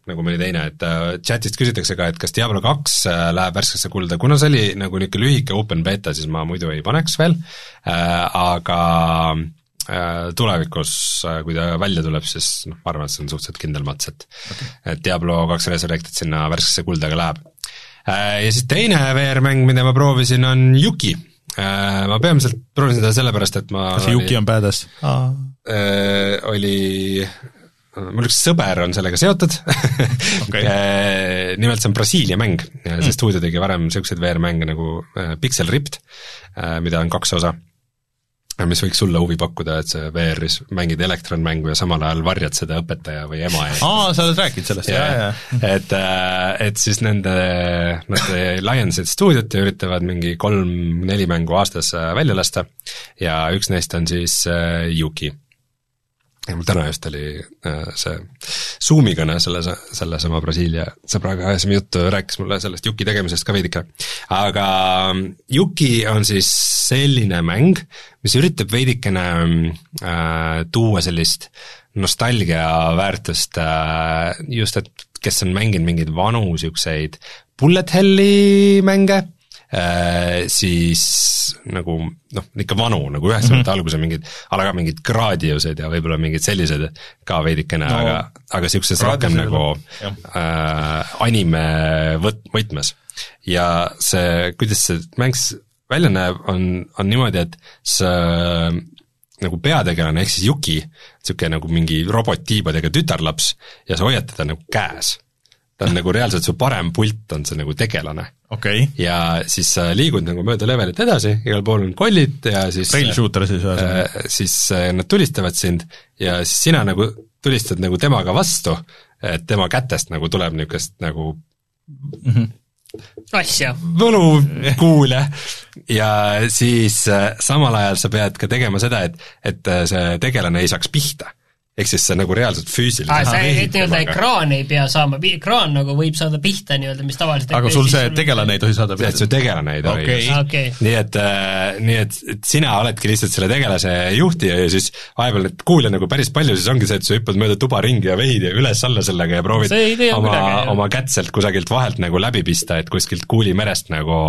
nagu mõni teine, et äh, chatist küsitakse ka, et kas Diablo kaks äh, läheb värskesse kulda, kuna see oli nagu niisugune lühike open beta, siis ma muidu ei paneks veel, aga tulevikus, kui ta välja tuleb, siis noh, ma arvan, et see on suhteliselt kindel mats, et okay. et Diablo kaks Resurrected sinna värskesse kulda ka läheb. Ja siis teine VR-mäng, mida ma proovisin, on Yuki Äh, ma peamiselt proovisin seda sellepärast, et ma kas Yuki on badass? Äh, oli, mul üks sõber on sellega seotud okay. Äh, nimelt see on Brasiilia mäng ja see mm. stuudio tegi varem niisuguseid VR-mänge nagu Pixel Ripped, mida on kaks osa mis võiks sulle huvi pakkuda, et sa VR-is mängid elektronmängu ja samal ajal varjad seda õpetaja või ema ees. aa, sa oled rääkinud sellest ja,, jaa, jaa. et, äh, et siis nende, nad laiendasid stuudiot ja üritavad mingi kolm-neli mängu aastas äh, välja lasta ja üks neist on siis äh, Yuki ja mul täna just oli äh, see Zoomi kõne selle, sellesama Brasiilia sõbraga ajasime juttu, rääkis mulle sellest Juki tegemisest ka veidike. aga Juki on siis selline mäng, mis üritab veidikene äh, tuua sellist nostalgia väärtust äh, just, et kes on mänginud mingeid vanu niisuguseid bullet hell'i mänge siis nagu noh, ikka vanu, nagu üheksakümnendate mm -hmm. alguse mingid, a la mingid Gradiused ja võib-olla mingid sellised ka veidikene no,, aga, aga niisuguses rohkem nagu äh, anime võt-, võtmes. ja see, kuidas see mäng välja näeb, on, on niimoodi, et sa nagu peategelane, ehk siis Yuki, niisugune nagu mingi robot-tiibadega tütarlaps ja sa hoiad teda nagu käes ta on nagu reaalselt su parem pult on see nagu tegelane okay.. ja siis sa liigud nagu mööda levelit edasi, igal pool on kollid ja siis rail shooter siis ühesõnaga äh,? Siis äh, nad tulistavad sind ja siis sina nagu tulistad nagu temaga vastu, et tema kätest nagu tuleb niisugust nagu mm -hmm asja. võlukuule ja siis äh, samal ajal sa pead ka tegema seda, et, et äh, see tegelane ei saaks pihta ehk siis see nagu reaalselt füüsiliselt aa, sa nii-öelda ekraan ei pea saama, ekraan nagu võib saada pihta nii-öelda, mis tavaliselt aga sul see tegelane ei tohi saada pihta? see tegelane ei tohi okay. okay. nii et äh,, nii et, et sina oledki lihtsalt selle tegelase juhtija ja siis vahepeal neid kuule nagu päris palju, siis ongi see, et sa hüppad mööda tuba ringi ja vehid ja üles-alla sellega ja proovid oma, oma kätt sealt kusagilt vahelt nagu läbi pista, et kuskilt kuulimerest nagu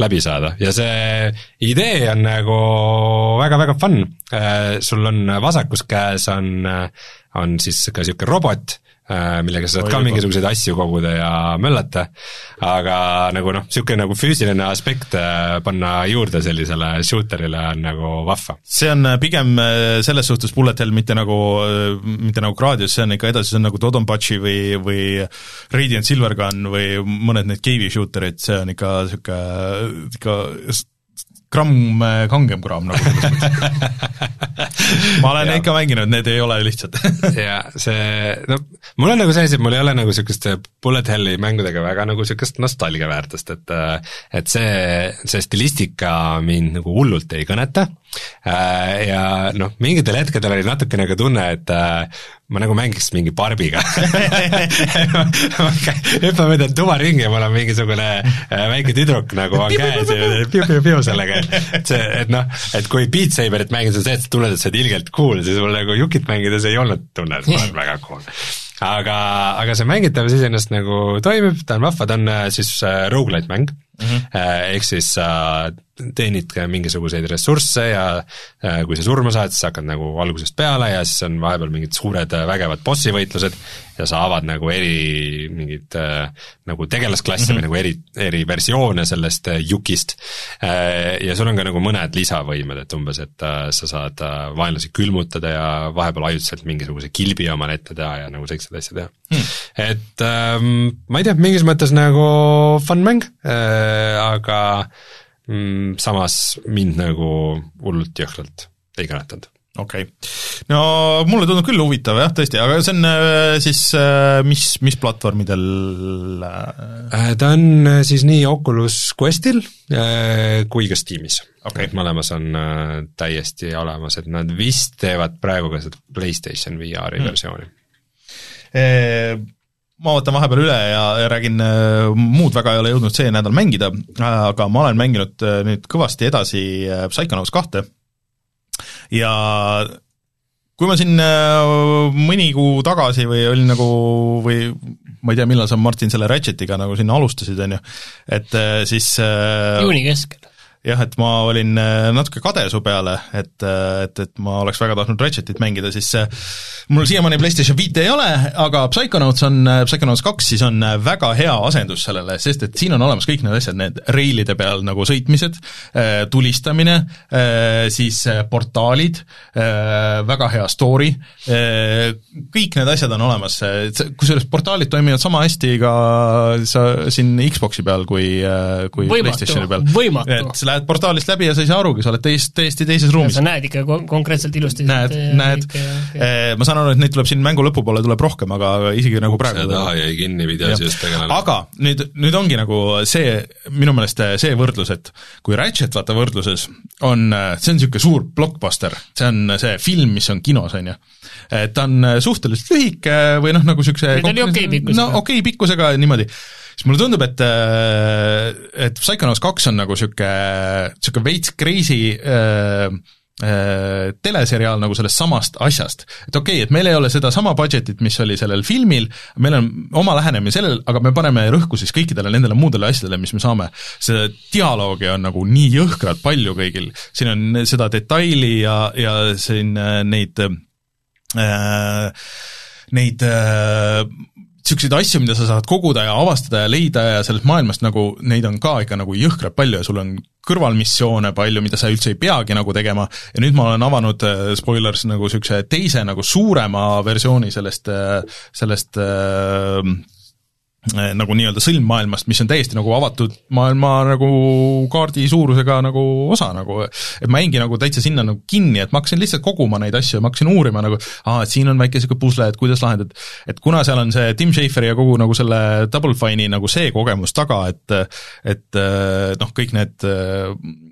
läbi saada ja see idee on nagu väga-väga fun sul on vasakus käes on on siis ka niisugune robot, äh, millega sa saad Oi, ka mingisuguseid asju koguda ja möllata, aga nagu noh, niisugune nagu füüsiline aspekt äh, panna juurde sellisele shooterile on nagu vahva. see on äh, pigem selles suhtes bullet hell mitte nagu, mitte nagu Gradius, see on ikka edasi, see on nagu Dodonpachi või, või Radiant Silvergun või mõned need cave'i shooter'id, see on ikka niisugune, ikka gramm äh, kangem kraam nagu selles mõttes. ma olen ikka mänginud, need ei ole lihtsad. Ja see, no mul on nagu see asi, et mul ei ole nagu niisuguste bullet hell'i mängudega väga nagu niisugust nostalgia väärtust, et äh, et see, see stilistika mind nagu hullult ei kõneta. Äh, ja noh, mingitel hetkedel oli natukene ka tunne, et ma nagu mängiks mingi Barbiga. Hüppan mööda tuba ringi ja mul on mingisugune äh, väike tüdruk nagu on käes ja piu-piu-piu sellega, et see, et noh, et kui Beat Saberit mängida, see on see, et sa tunned, et sa oled ilgelt cool, siis mul nagu Yukit mängides ei olnud tunne, et ma olen väga cool. Aga, aga see mängitavus iseenesest nagu toimib, ta on vahva, ta on äh, siis äh, rogu-lite mäng. Mm, -hmm. ehk siis sa teenid mingisuguseid ressursse ja kui sa surma saad, siis hakkad nagu algusest peale ja siis on vahepeal mingid suured vägevad bossi võitlused ja sa avad nagu eri mingeid nagu tegelasklasse mm -hmm. või nagu eri, eri versioone sellest Yukist. ja sul on ka nagu mõned lisavõimed, et umbes, et sa saad vaenlasi külmutada ja vahepeal ajutiselt mingisuguse kilbi omale ette teha ja nagu selliseid asju teha hmm.. et ähm, ma ei tea, mingis mõttes nagu fun mäng äh,, aga mm, samas mind nagu hullult jõhkralt ei kõnetanud okei okay., no mulle tundub küll huvitav jah, tõesti, aga see on äh, siis äh, mis, mis platvormidel? Äh? ta on siis nii Oculus Questil kui ka Steamis okay.. et mõlemas on täiesti olemas, et nad vist teevad praegu ka seda PlayStation VR-i mm. versiooni ma vaatan vahepeal üle ja, ja räägin, äh, muud väga ei ole jõudnud see nädal mängida, aga ma olen mänginud äh, nüüd kõvasti edasi äh, Psychonauts kahte. Ja kui ma siin mõni kuu tagasi või olin nagu või ma ei tea, millal sa, Martin, selle Ratchetiga nagu sinna alustasid, on ju, et siis juuni keskel jah, et ma olin natuke kade su peale, et, et, et ma oleks väga tahtnud Ratchetit mängida, siis mul siiamaani PlayStation viite ei ole, aga Psychonauts on, Psychonauts kaks siis on väga hea asendus sellele, sest et siin on olemas kõik need asjad, need reilide peal nagu sõitmised, äh, tulistamine, äh, siis äh, portaalid, väga hea story, kõik need asjad on olemas, kusjuures portaalid toimivad sama hästi ka sa siin Xboxi peal kui, kui võimatu, PlayStationi peal. võimatu. Lähed portaalist läbi ja sa ei saa arugi, sa oled täis, täiesti teises ruumis. sa näed ikka konkreetselt ilusti. näed, näed, ma saan aru, et neid tuleb siin mängu lõpupoole tuleb rohkem, aga isegi nagu praegu see taha jäi kinni videosüüst tegelane. aga nüüd, nüüd ongi nagu see, minu meelest see võrdlus, et kui Ratchet vaata võrdluses on, see on niisugune suur blockbuster, see on see film, mis on kinos, on ju. et ta on suhteliselt lühike või noh, nagu niisuguse ta oli okei pikkusega. no okei okay pikkusega niimoodi, siis mulle tundub, et et Psychonauts kaks on nagu niisugune, niisugune veits crazy äh, Äh, teleseriaal nagu sellest samast asjast. et okei okay,, et meil ei ole sedasama budget'it, mis oli sellel filmil, meil on oma lähenemine sellel, aga me paneme rõhku siis kõikidele nendele muudele asjadele, mis me saame. seda dialoogi on nagu nii jõhkralt palju kõigil, siin on seda detaili ja, ja siin äh, neid äh, neid äh, niisuguseid asju, mida sa saad koguda ja avastada ja leida ja sellest maailmast nagu, neid on ka ikka nagu jõhkralt palju ja sul on kõrvalmissioone palju, mida sa üldse ei peagi nagu tegema, ja nüüd ma olen avanud, äh, spoilers, nagu niisuguse teise nagu suurema versiooni sellest, äh, sellest äh, nagu nii-öelda sõlmmaailmast, mis on täiesti nagu avatud maailma nagu kaardi suurusega nagu osa nagu, et ma jäingi nagu täitsa sinna nagu kinni, et ma hakkasin lihtsalt koguma neid asju ja ma hakkasin uurima nagu, aa, et siin on väike niisugune pusle, et kuidas lahendada, et kuna seal on see Tim Schaferi ja kogu nagu selle Double Fine'i nagu see kogemus taga, et et noh, kõik need Äh,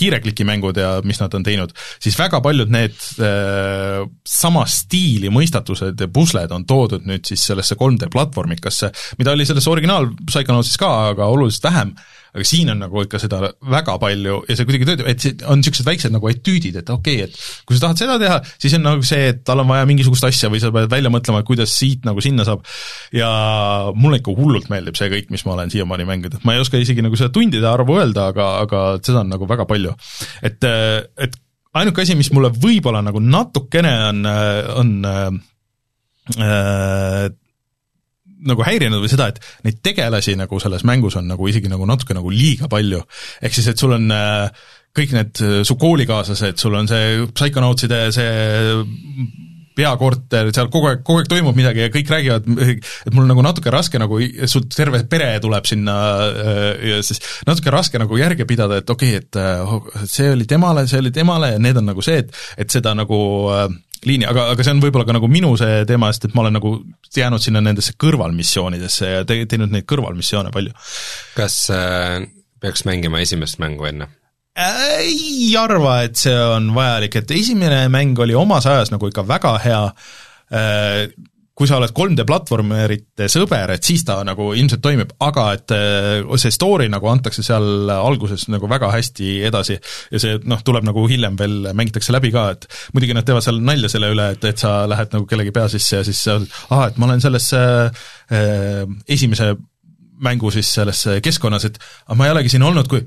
hiireklikimängud ja mis nad on teinud, siis väga paljud need äh, sama stiili mõistatused ja pusled on toodud nüüd siis sellesse 3D platvormikasse, mida oli selles originaal Psychonautsis ka, aga oluliselt vähem aga siin on nagu ikka seda väga palju ja see kuidagi töötab, et see on niisugused väiksed nagu etüüdid, et okei okay,, et kui sa tahad seda teha, siis on nagu see, et tal on vaja mingisugust asja või sa pead välja mõtlema, kuidas siit nagu sinna saab. ja mulle ikka hullult meeldib see kõik, mis ma olen siiamaani mänginud, et ma ei oska isegi nagu seda tundide arvu öelda, aga, aga seda on nagu väga palju. et, et ainuke asi, mis mulle võib-olla nagu natukene on, on äh, nagu häirinud või seda, et neid tegelasi nagu selles mängus on nagu isegi nagu natuke nagu liiga palju. ehk siis, et sul on äh, kõik need äh, su koolikaaslased, sul on see Psychonautside see peakorter, seal kogu aeg, kogu aeg toimub midagi ja kõik räägivad, et mul nagu natuke raske nagu, sul terve pere tuleb sinna äh, ja siis natuke raske nagu järge pidada, et okei okay,, et see oli temale, see oli temale ja need on nagu see, et, et seda nagu äh, liini, aga, aga see on võib-olla ka nagu minu see teema, sest et ma olen nagu jäänud sinna nendesse kõrvalmissioonidesse ja te-, teinud neid kõrvalmissioone palju. kas äh, peaks mängima esimest mängu enne? ei arva, et see on vajalik, et esimene mäng oli omas ajas nagu ikka väga hea äh,, kui sa oled 3D platvormerite sõber, et siis ta nagu ilmselt toimib, aga et äh, see story nagu antakse seal alguses nagu väga hästi edasi ja see noh, tuleb nagu hiljem veel, mängitakse läbi ka, et muidugi nad teevad seal nalja selle üle, et, et sa lähed nagu kellegi pea sisse ja siis sa ahah, et ma olen selles äh, esimese mängu siis selles keskkonnas, et aga ma ei olegi siin olnud, kui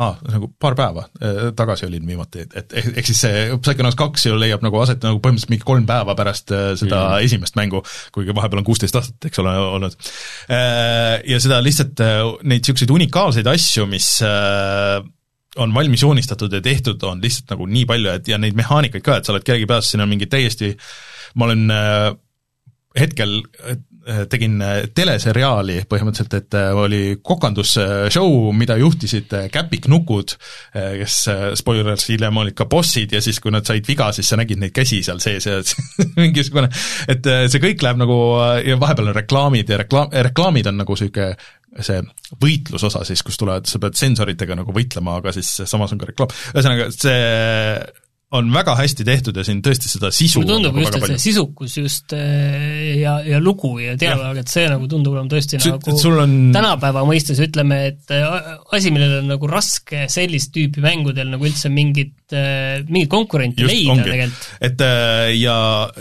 aa ah,, nagu paar päeva äh, tagasi olin viimati, et, ehk siis see Psychonauts kaks ju leiab nagu aset nagu põhimõtteliselt mingi kolm päeva pärast äh, seda mm. esimest mängu, kuigi vahepeal on kuusteist aastat, eks ole, olnud. Äh, ja seda lihtsalt, neid niisuguseid unikaalseid asju, mis on valmis joonistatud ja tehtud, on lihtsalt nagu nii palju, et ja neid mehaanikaid ka, et sa oled kellegi peas, siin on mingi täiesti, ma olen hetkel tegin äh, teleseriaali põhimõtteliselt, et äh, oli kokandusshow, mida juhtisid käpiknukud, kes spoilers, hiljem olid ka bossid ja siis, kui nad said viga, siis sa nägid neid käsi seal sees ja mingisugune, et see kõik läheb nagu ja vahepeal on reklaamid ja reklaam, reklaamid on nagu niisugune see võitlusosa siis, kus tulevad, sa pead sensoritega nagu võitlema, aga siis samas on ka reklaam, ühesõnaga see on väga hästi tehtud ja siin tõesti seda sisu mulle tundub just, et see sisukus just äh, ja, ja lugu ja dialoog, et see nagu tundub olema tõesti Sul- nagu sul on- tänapäeva mõistes ütleme, et äh, asi, millel on nagu raske sellist tüüpi mängudel nagu üldse mingit, mingit konkurenti Just, leida ongi. tegelikult. et ja,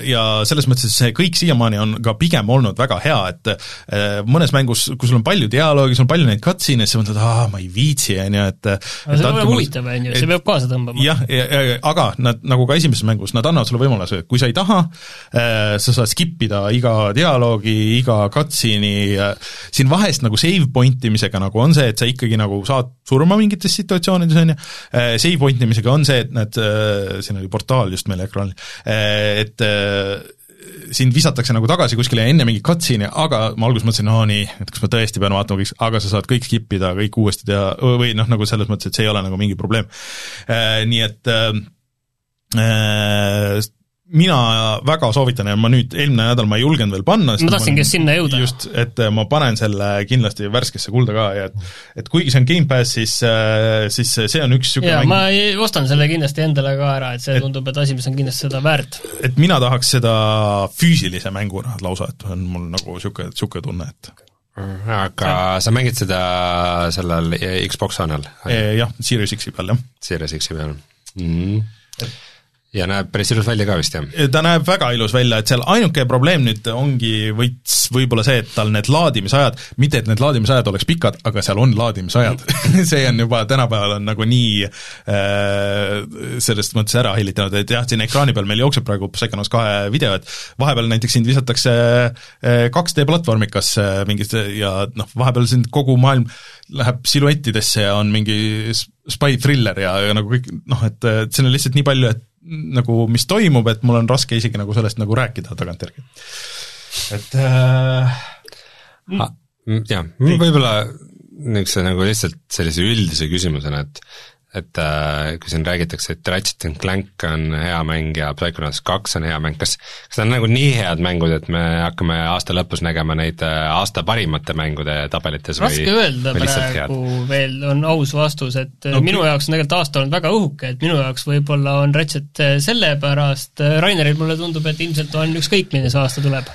ja selles mõttes, see kõik siiamaani on ka pigem olnud väga hea, et mõnes mängus, kui sul on palju dialoogi, sul on palju neid cutscene'e, siis sa mõtled, aa, ma ei viitsi, on ju, et aga see peab olema huvitav, on ju, see peab kaasa tõmbama. jah, aga nad, nagu ka esimeses mängus, nad annavad sulle võimaluse, kui sa ei taha, sa saad skip ida iga dialoogi, iga cutscene'i, siin vahest nagu save point imisega nagu on see, et sa ikkagi nagu saad surma mingites situatsioonides, on ju, save point imisega on see, et näed, siin oli portaal just meil ekraanil, et sind visatakse nagu tagasi kuskile enne mingit cutscene'i, aga ma alguses mõtlesin, no nii, et kas ma tõesti pean vaatama kõik, aga sa saad kõik skip ida, kõik uuesti teha, või noh, nagu selles mõttes, et see ei ole nagu mingi probleem. Nii et äh, mina väga soovitan ja ma nüüd, eelmine nädal ma ei julgenud veel panna, ma tahtsingi just sinna jõuda. just, et ma panen selle kindlasti värskesse kulda ka ja et et kuigi see on Gamepass, siis, siis see on üks niisugune jaa, ma ei, ostan selle kindlasti endale ka ära, et see et, tundub, et asi, mis on kindlasti seda väärt. et mina tahaks seda füüsilise mänguna lausa, et on mul nagu niisugune, niisugune tunne, et aga sa mängid seda sellel Xbox One'il? jah, Series X-i peal, jah. Series X-i peal mm. -hmm ja näeb päris ilus välja ka vist, jah? ta näeb väga ilus välja, et seal ainuke probleem nüüd ongi võits võib-olla see, et tal need laadimisajad, mitte et need laadimisajad oleks pikad, aga seal on laadimisajad see on juba tänapäeval on nagu nii äh, sellest mõttes ära hillitanud, et jah, siin ekraani peal meil jookseb praegu Psychonauts kahe video, et vahepeal näiteks sind visatakse 2D platvormikas mingis ja noh, vahepeal sind kogu maailm läheb siluettidesse ja on mingi spy thriller ja, ja nagu kõik noh, et, et siin on lihtsalt nii palju, et nagu mis toimub, et mul on raske isegi nagu sellest nagu rääkida tagantjärgi. et äh, ah, jah, võib-olla niisuguse nagu lihtsalt sellise üldise küsimusena, et et äh, kui siin räägitakse, et Ratchet and Clank on hea mäng ja Psychonauts kaks on hea mäng, kas kas need on nagu nii head mängud, et me hakkame aasta lõpus nägema neid aasta parimate mängude tabelites raske või, öelda või praegu veel, on aus vastus, et no, minu jaoks on tegelikult aasta olnud väga õhuke, et minu jaoks võib-olla on Ratchet sellepärast, Raineril mulle tundub, et ilmselt on ükskõik, milline see aasta tuleb.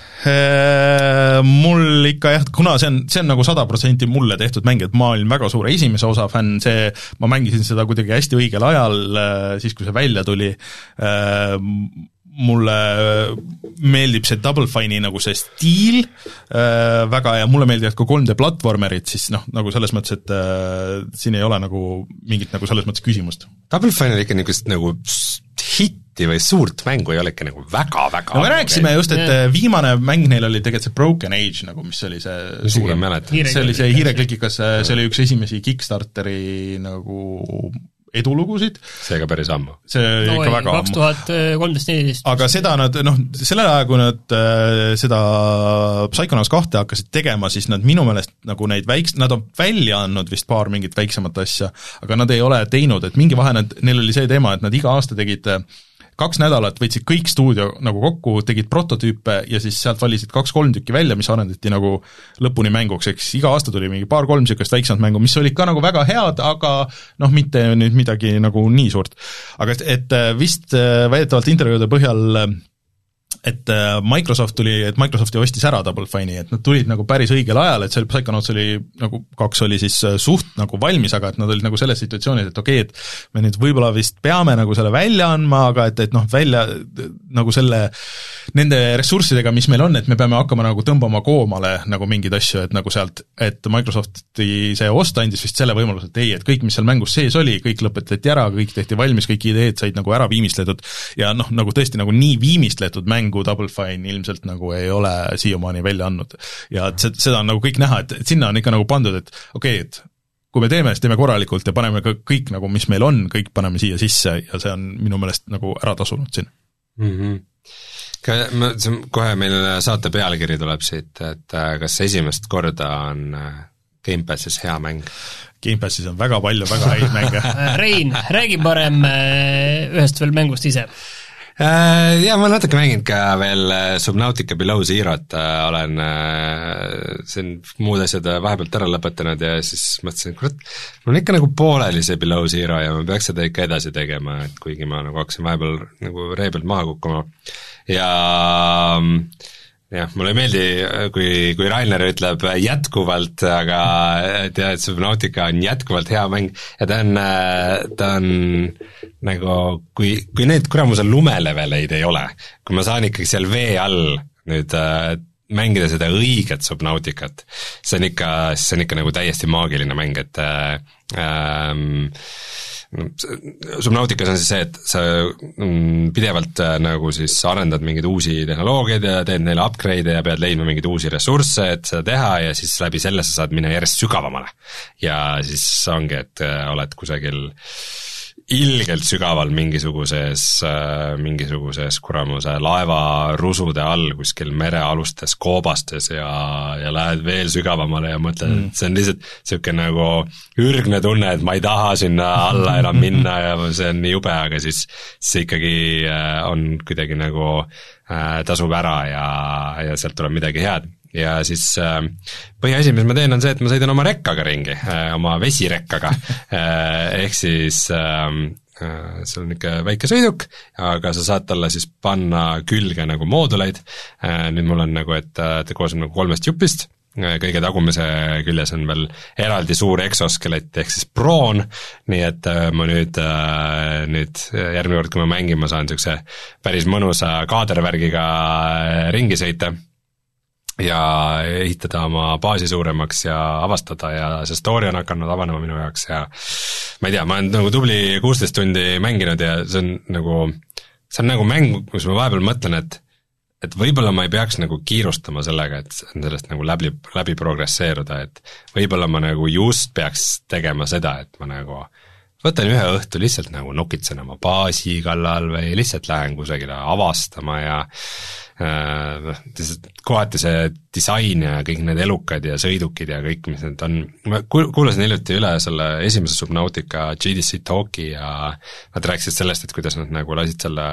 Mul ikka jah, kuna see on, see on nagu sada protsenti mulle tehtud mäng, et ma olin väga suure esimese osa fänn, see, ma mängisin seda kuidagi hästi õigel ajal, siis kui see välja tuli, mulle meeldib see Double Fine'i nagu see stiil äh, väga ja mulle meeldivad ka 3D platvormerid, siis noh, nagu selles mõttes, et äh, siin ei ole nagu mingit nagu selles mõttes küsimust. Double Fine'il ikka niisugust nagu hitti või suurt mängu ei ole ikka nagu väga-väga no me rääkisime just, et yeah. viimane mäng neil oli tegelikult see Broken Age nagu, mis oli see isegi ei mäleta. see oli see hiireklikikas, see oli üks esimesi Kickstarteri nagu edulugusid. seega päris ammu. see no, ikka ei, väga ammu. kaks tuhat kolmteist, neliteist. aga seda nad, noh, sellel ajal, kui nad äh, seda Psychonauts kahte hakkasid tegema, siis nad minu meelest nagu neid väiks-, nad on välja andnud vist paar mingit väiksemat asja, aga nad ei ole teinud, et mingi vahe nad, neil oli see teema, et nad iga aasta tegid äh, kaks nädalat võtsid kõik stuudio nagu kokku, tegid prototüüpe ja siis sealt valisid kaks-kolm tükki välja, mis arendati nagu lõpuni mänguks, eks iga aasta tuli mingi paar-kolm niisugust väiksemat mängu, mis olid ka nagu väga head, aga noh, mitte nüüd midagi nagu nii suurt. aga et vist väidetavalt intervjuude põhjal et Microsoft tuli, et Microsoft ju ostis ära Double Fine'i, et nad tulid nagu päris õigel ajal, et see Psychonauts oli nagu, kaks oli siis suht nagu valmis, aga et nad olid nagu selles situatsioonis, et okei okay,, et me nüüd võib-olla vist peame nagu selle välja andma, aga et, et noh, välja nagu selle, nende ressurssidega, mis meil on, et me peame hakkama nagu tõmbama koomale nagu mingeid asju, et nagu sealt, et Microsofti see ost andis vist selle võimaluse, et ei, et kõik, mis seal mängus sees oli, kõik lõpetati ära, kõik tehti valmis, kõik ideed said nagu ära viimistletud. Ja noh, nagu tõesti nagu nii viimistletud mängu Double Fine ilmselt nagu ei ole siiamaani välja andnud. ja et seda on nagu kõik näha, et, et sinna on ikka nagu pandud, et okei okay,, et kui me teeme, siis teeme korralikult ja paneme ka kõik nagu, mis meil on, kõik paneme siia sisse ja see on minu meelest nagu ära tasunud siin mm. -hmm ma, see on kohe meil saate pealkiri tuleb siit, et kas esimest korda on Gamepassis hea mäng? Gamepassis on väga palju väga häid mänge Rein, räägi parem ühest veel mängust ise Äh, Jaa, ma natuke mänginud ka veel äh, Subnautica Below Zero't, äh, olen siin muud asjad vahepealt ära lõpetanud ja siis mõtlesin, kurat, mul on ikka nagu pooleli see Below Zero ja ma peaks seda ikka edasi tegema, et kuigi ma nagu hakkasin vahepeal nagu ree pealt maha kukkuma. Ja äh, jah, mulle ei meeldi, kui, kui Rainer ütleb jätkuvalt, aga tead, et Subnautica on jätkuvalt hea mäng. Ja ta on, ta on nagu, kui, kui neid kuramuse lumeleveleid ei ole, kui ma saan ikkagi seal vee all nüüd äh, mängida seda õiget Subnauticat, see on ikka, see on ikka nagu täiesti maagiline mäng, et äh, ähm, Subnautikas on siis see, et sa mm, pidevalt äh, nagu siis arendad mingeid uusi tehnoloogiaid ja teed neile upgrade'e ja pead leidma mingeid uusi ressursse, et seda teha ja siis läbi selle sa saad minna järjest sügavamale. ja siis ongi, et äh, oled kusagil äh, ilgelt sügaval mingisuguses, äh, mingisuguses kuramuse laevarusude all kuskil merealustes koobastes ja, ja lähed veel sügavamale ja mõtled mm., et see on lihtsalt niisugune nagu ürgne tunne, et ma ei taha sinna alla enam minna ja see on nii jube, aga siis see ikkagi äh, on kuidagi nagu äh, tasub ära ja, ja sealt tuleb midagi head ja siis äh, põhiasi, mis ma teen, on see, et ma sõidan oma rekkaga ringi, äh, oma vesirekkaga. Äh, ehk siis ähm, see on niisugune väike sõiduk, aga sa saad talle siis panna külge nagu mooduleid, nüüd mul on nagu, et ta koosneb nagu kolmest jupist, kõige tagumise küljes on veel eraldi suur eksoskelett ehk siis proon, nii et ma nüüd, nüüd järgmine kord, kui ma mängin, ma saan niisuguse päris mõnusa kaadervärgiga ringi sõita ja ehitada oma baasi suuremaks ja avastada ja see story on hakanud avanema minu jaoks ja ma ei tea, ma olen nagu tubli kuusteist tundi mänginud ja see on nagu, see on nagu mäng, kus ma vahepeal mõtlen, et et võib-olla ma ei peaks nagu kiirustama sellega, et sellest nagu läbi, läbi progresseeruda, et võib-olla ma nagu just peaks tegema seda, et ma nagu võtan ühe õhtu lihtsalt nagu nokitsen oma baasi kallal või lihtsalt lähen kusagile avastama ja äh, kohati see disain ja kõik need elukad ja sõidukid ja kõik, mis need on, ma kuulasin hiljuti üle selle esimese Subnautica GDC talk'i ja nad rääkisid sellest, et kuidas nad nagu lasid selle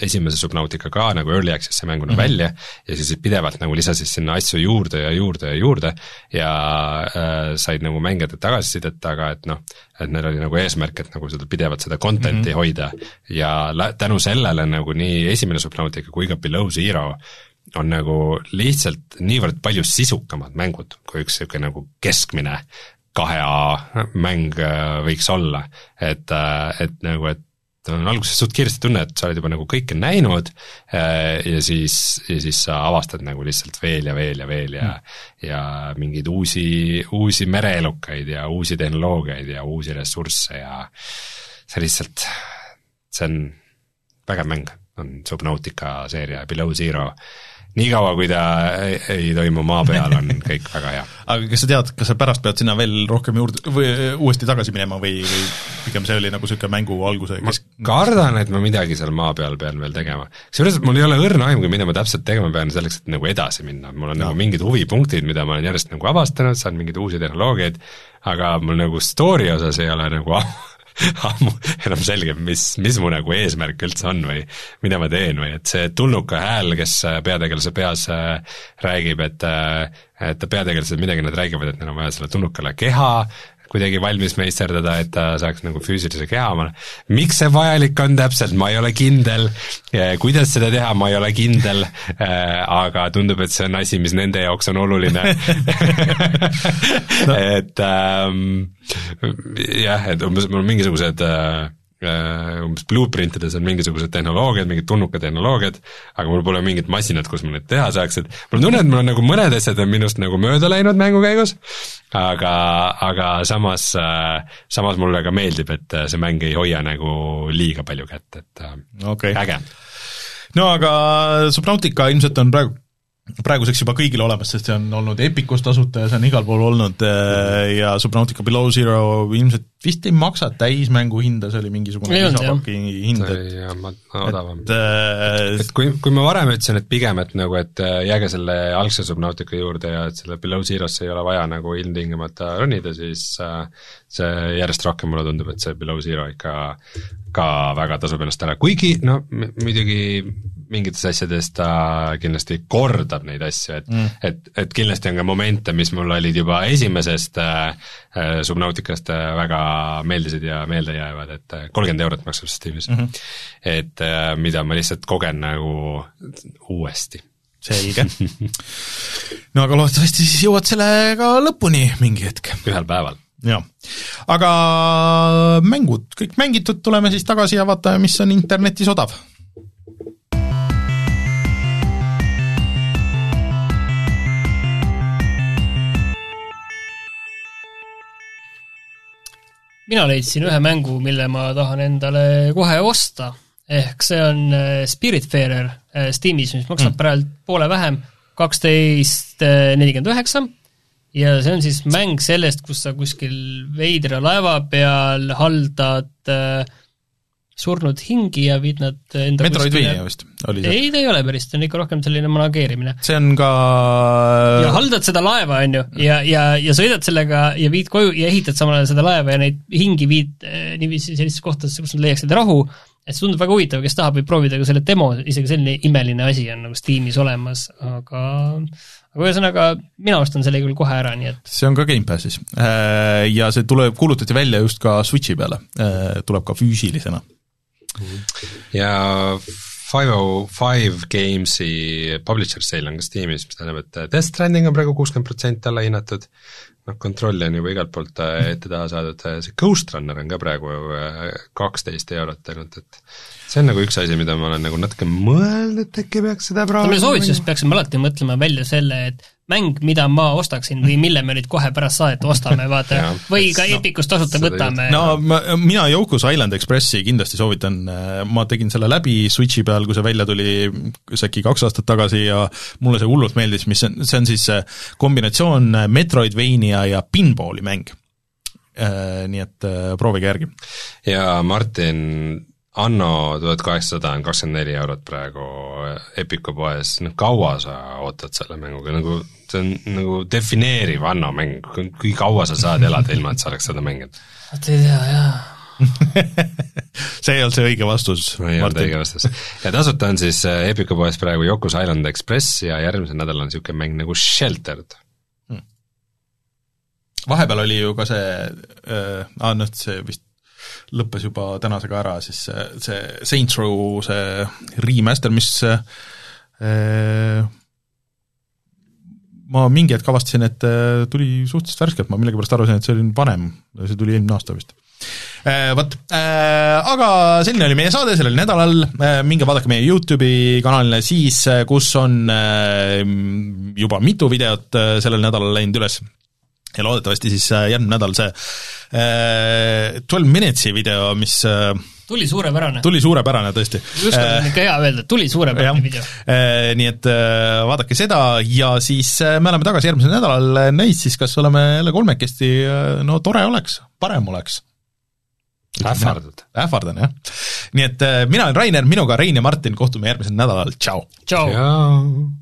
esimese Subnautica ka nagu early access'i mänguna mm -hmm. välja ja siis pidevalt nagu lisasid sinna asju juurde ja juurde ja juurde ja äh, said nagu mängijate tagasisidet, aga et noh, et neil oli nagu eesmärk, et nagu seda pidevalt seda content'i mm -hmm. hoida ja lä-, tänu sellele nagu nii esimene Subnautica kui ka Below Zero on nagu lihtsalt niivõrd palju sisukamad mängud, kui üks niisugune nagu keskmine kahe A mäng äh, võiks olla, et, äh, et nagu, et on alguses suht kiiresti tunne, et sa oled juba nagu kõike näinud äh, ja siis, ja siis sa avastad nagu lihtsalt veel ja veel ja veel ja mm. ja mingeid uusi, uusi mereelukaid ja uusi tehnoloogiaid ja uusi ressursse ja see lihtsalt, see on vägev mäng, on Subnautica seeria Below Zero niikaua, kui ta ei, ei toimu maa peal, on kõik väga hea. aga kas sa tead, kas sa pärast pead sinna veel rohkem juurde või uuesti tagasi minema või, või pigem see oli nagu niisugune mängu alguse kesk... ma kardan, et ma midagi seal maa peal pean veel tegema. kusjuures mul ei ole õrna aimugi, mida ma täpselt tegema pean selleks, et nagu edasi minna, mul on no. nagu mingid huvipunktid, mida ma olen järjest nagu avastanud, saan mingeid uusi tehnoloogiaid, aga mul nagu story osas ei ole nagu ammu enam selge, mis, mis mu nagu eesmärk üldse on või mida ma teen või et see tulnuka hääl, kes äh, peategelase peas äh, räägib, et äh, et peategelased midagi, nad räägivad, et neil on vaja selle tulnukale keha, kuidagi valmis meisterdada, et ta saaks nagu füüsilise keha omale. miks see vajalik on täpselt, ma ei ole kindel, kuidas seda teha, ma ei ole kindel, aga tundub, et see on asi, mis nende jaoks on oluline no. et ähm, jah, et umbes mul on mingisugused äh, Äh, umbes blueprint ides on mingisugused tehnoloogiad, mingid tulnukatehnoloogiad, aga mul pole mingit masinat, kus ma neid teha saaks, et mul on tunne, et mul on nagu mõned asjad on minust nagu mööda läinud mängu käigus, aga, aga samas, äh, samas mulle ka meeldib, et äh, see mäng ei hoia nagu liiga palju kätt, et okay. äge. no aga Subnautica ilmselt on praegu praeguseks juba kõigile olemas, sest see on olnud Epicus tasuta ja see on igal pool olnud äh, ja Subnautica Below Zero ilmselt vist ei maksa täismängu hinda, see oli mingisugune lisapaki hind, et odavam. et äh, et kui, kui ma varem ütlesin, et pigem, et nagu, et äh, jääge selle algse Subnautica juurde ja et selle Below Zero'sse ei ole vaja nagu ilmtingimata ronida, siis see järjest rohkem mulle tundub, et see Below Zero ikka ka väga tasub ennast ära, kuigi no muidugi mingites asjades ta kindlasti kordab neid asju, et mm. et, et kindlasti on ka momente, mis mul olid juba esimesest äh, äh, Subnauticast äh, väga meeldisid ja meelde jäävad, et äh, kolmkümmend eurot maksab Steamis mm. -hmm. et äh, mida ma lihtsalt kogen nagu uuesti. selge. no aga loodetavasti siis jõuad sellega lõpuni mingi hetk ühel päeval. jah, aga mängud kõik mängitud, tuleme siis tagasi ja vaatame, mis on internetis odav. Mina leidsin ühe mängu, mille ma tahan endale kohe osta, ehk see on äh, Spiritfarer äh, Steamis, mis maksab mm. praegu poole vähem, kaksteist nelikümmend üheksa ja see on siis mäng sellest, kus sa kuskil veidra laeva peal haldad äh, surnud hingi ja viid nad enda Metroidvania vist oli see. ei, ta ei ole päris, ta on ikka rohkem selline manageerimine. see on ka ja haldad seda laeva, on ju, ja, ja, ja sõidad sellega ja viid koju ja ehitad samal ajal seda laeva ja neid hingi viid äh, niiviisi sellisesse kohtadesse, kus nad leiaksid rahu, et see tundub väga huvitav, kes tahab, võib proovida ka selle demo, isegi selline imeline asi on nagu Steamis olemas, aga aga ühesõnaga, mina ostan selle küll kohe ära, nii et see on ka Gamepassis ja see tuleb, kuulutati välja just ka Switchi peale, tuleb ka füüsilisena. Ja Five oh five Games'i publisher sale on ka Steamis, mis tähendab, et Death Stranding on praegu kuuskümmend protsenti alla hinnatud, noh kontrolli on juba igalt poolt äh, ette taha saadud, see Ghost Runner on ka praegu äh, kaksteist eurot ainult, et see on nagu üks asi, mida ma olen nagu natuke mõelnud, et äkki peaks seda proovima. meie soovituses peaksime alati mõtlema välja selle, et mäng, mida ma ostaksin või mille me nüüd kohe pärast saadet ostame, vaata või ka No, Epicust tasuta võtame. no ma, mina Yoko's Island Expressi kindlasti soovitan, ma tegin selle läbi Switchi peal, kui see välja tuli kas äkki kaks aastat tagasi ja mulle see hullult meeldis, mis on, see on siis äh, kombinatsioon Metroidvania ja pinballi mäng. Nii et äh, proovige järgi. ja Martin, Anno tuhat kaheksasada on kakskümmend neli eurot praegu Epiku poes, noh kaua sa ootad selle mänguga, nagu see on nagu defineeriv Anno mäng, kui kaua sa saad elada ilma, et sa oleks seda mänginud? vot ei tea, jaa see ei olnud see õige vastus, ei olnud õige vastus. ja tasuta on siis äh, Epiku poes praegu Yoko's Island Express ja järgmisel nädalal on niisugune mäng nagu Sheltered. vahepeal oli ju ka see äh,, ah noh, see vist lõppes juba tänasega ära, siis see, see Saints Row see remaster, mis äh, ma mingi hetk avastasin, et äh, tuli suhteliselt värskelt, ma millegipärast arvasin, et see oli vanem, see tuli eelmine aasta vist äh,. Vot aga selline oli meie saade sellel nädalal minge vaadake meie Youtube'i kanalile siis, kus on juba mitu videot sellel nädalal läinud üles ja loodetavasti siis äh, järgmine nädal see äh, Twelve Minutes'i video, mis äh, tuli suurepärane. tuli suurepärane tõesti. just on ikka hea öelda, tuli suurepärane video. Äh, nii et äh, vaadake seda ja siis äh, me oleme tagasi järgmisel nädalal, näis siis, kas oleme jälle kolmekesti, no tore oleks, parem oleks. ähvardad? ähvardan jah. nii et äh, mina olen Rainer, minuga Rein ja Martin, kohtume järgmisel nädalal, tšau! tšau.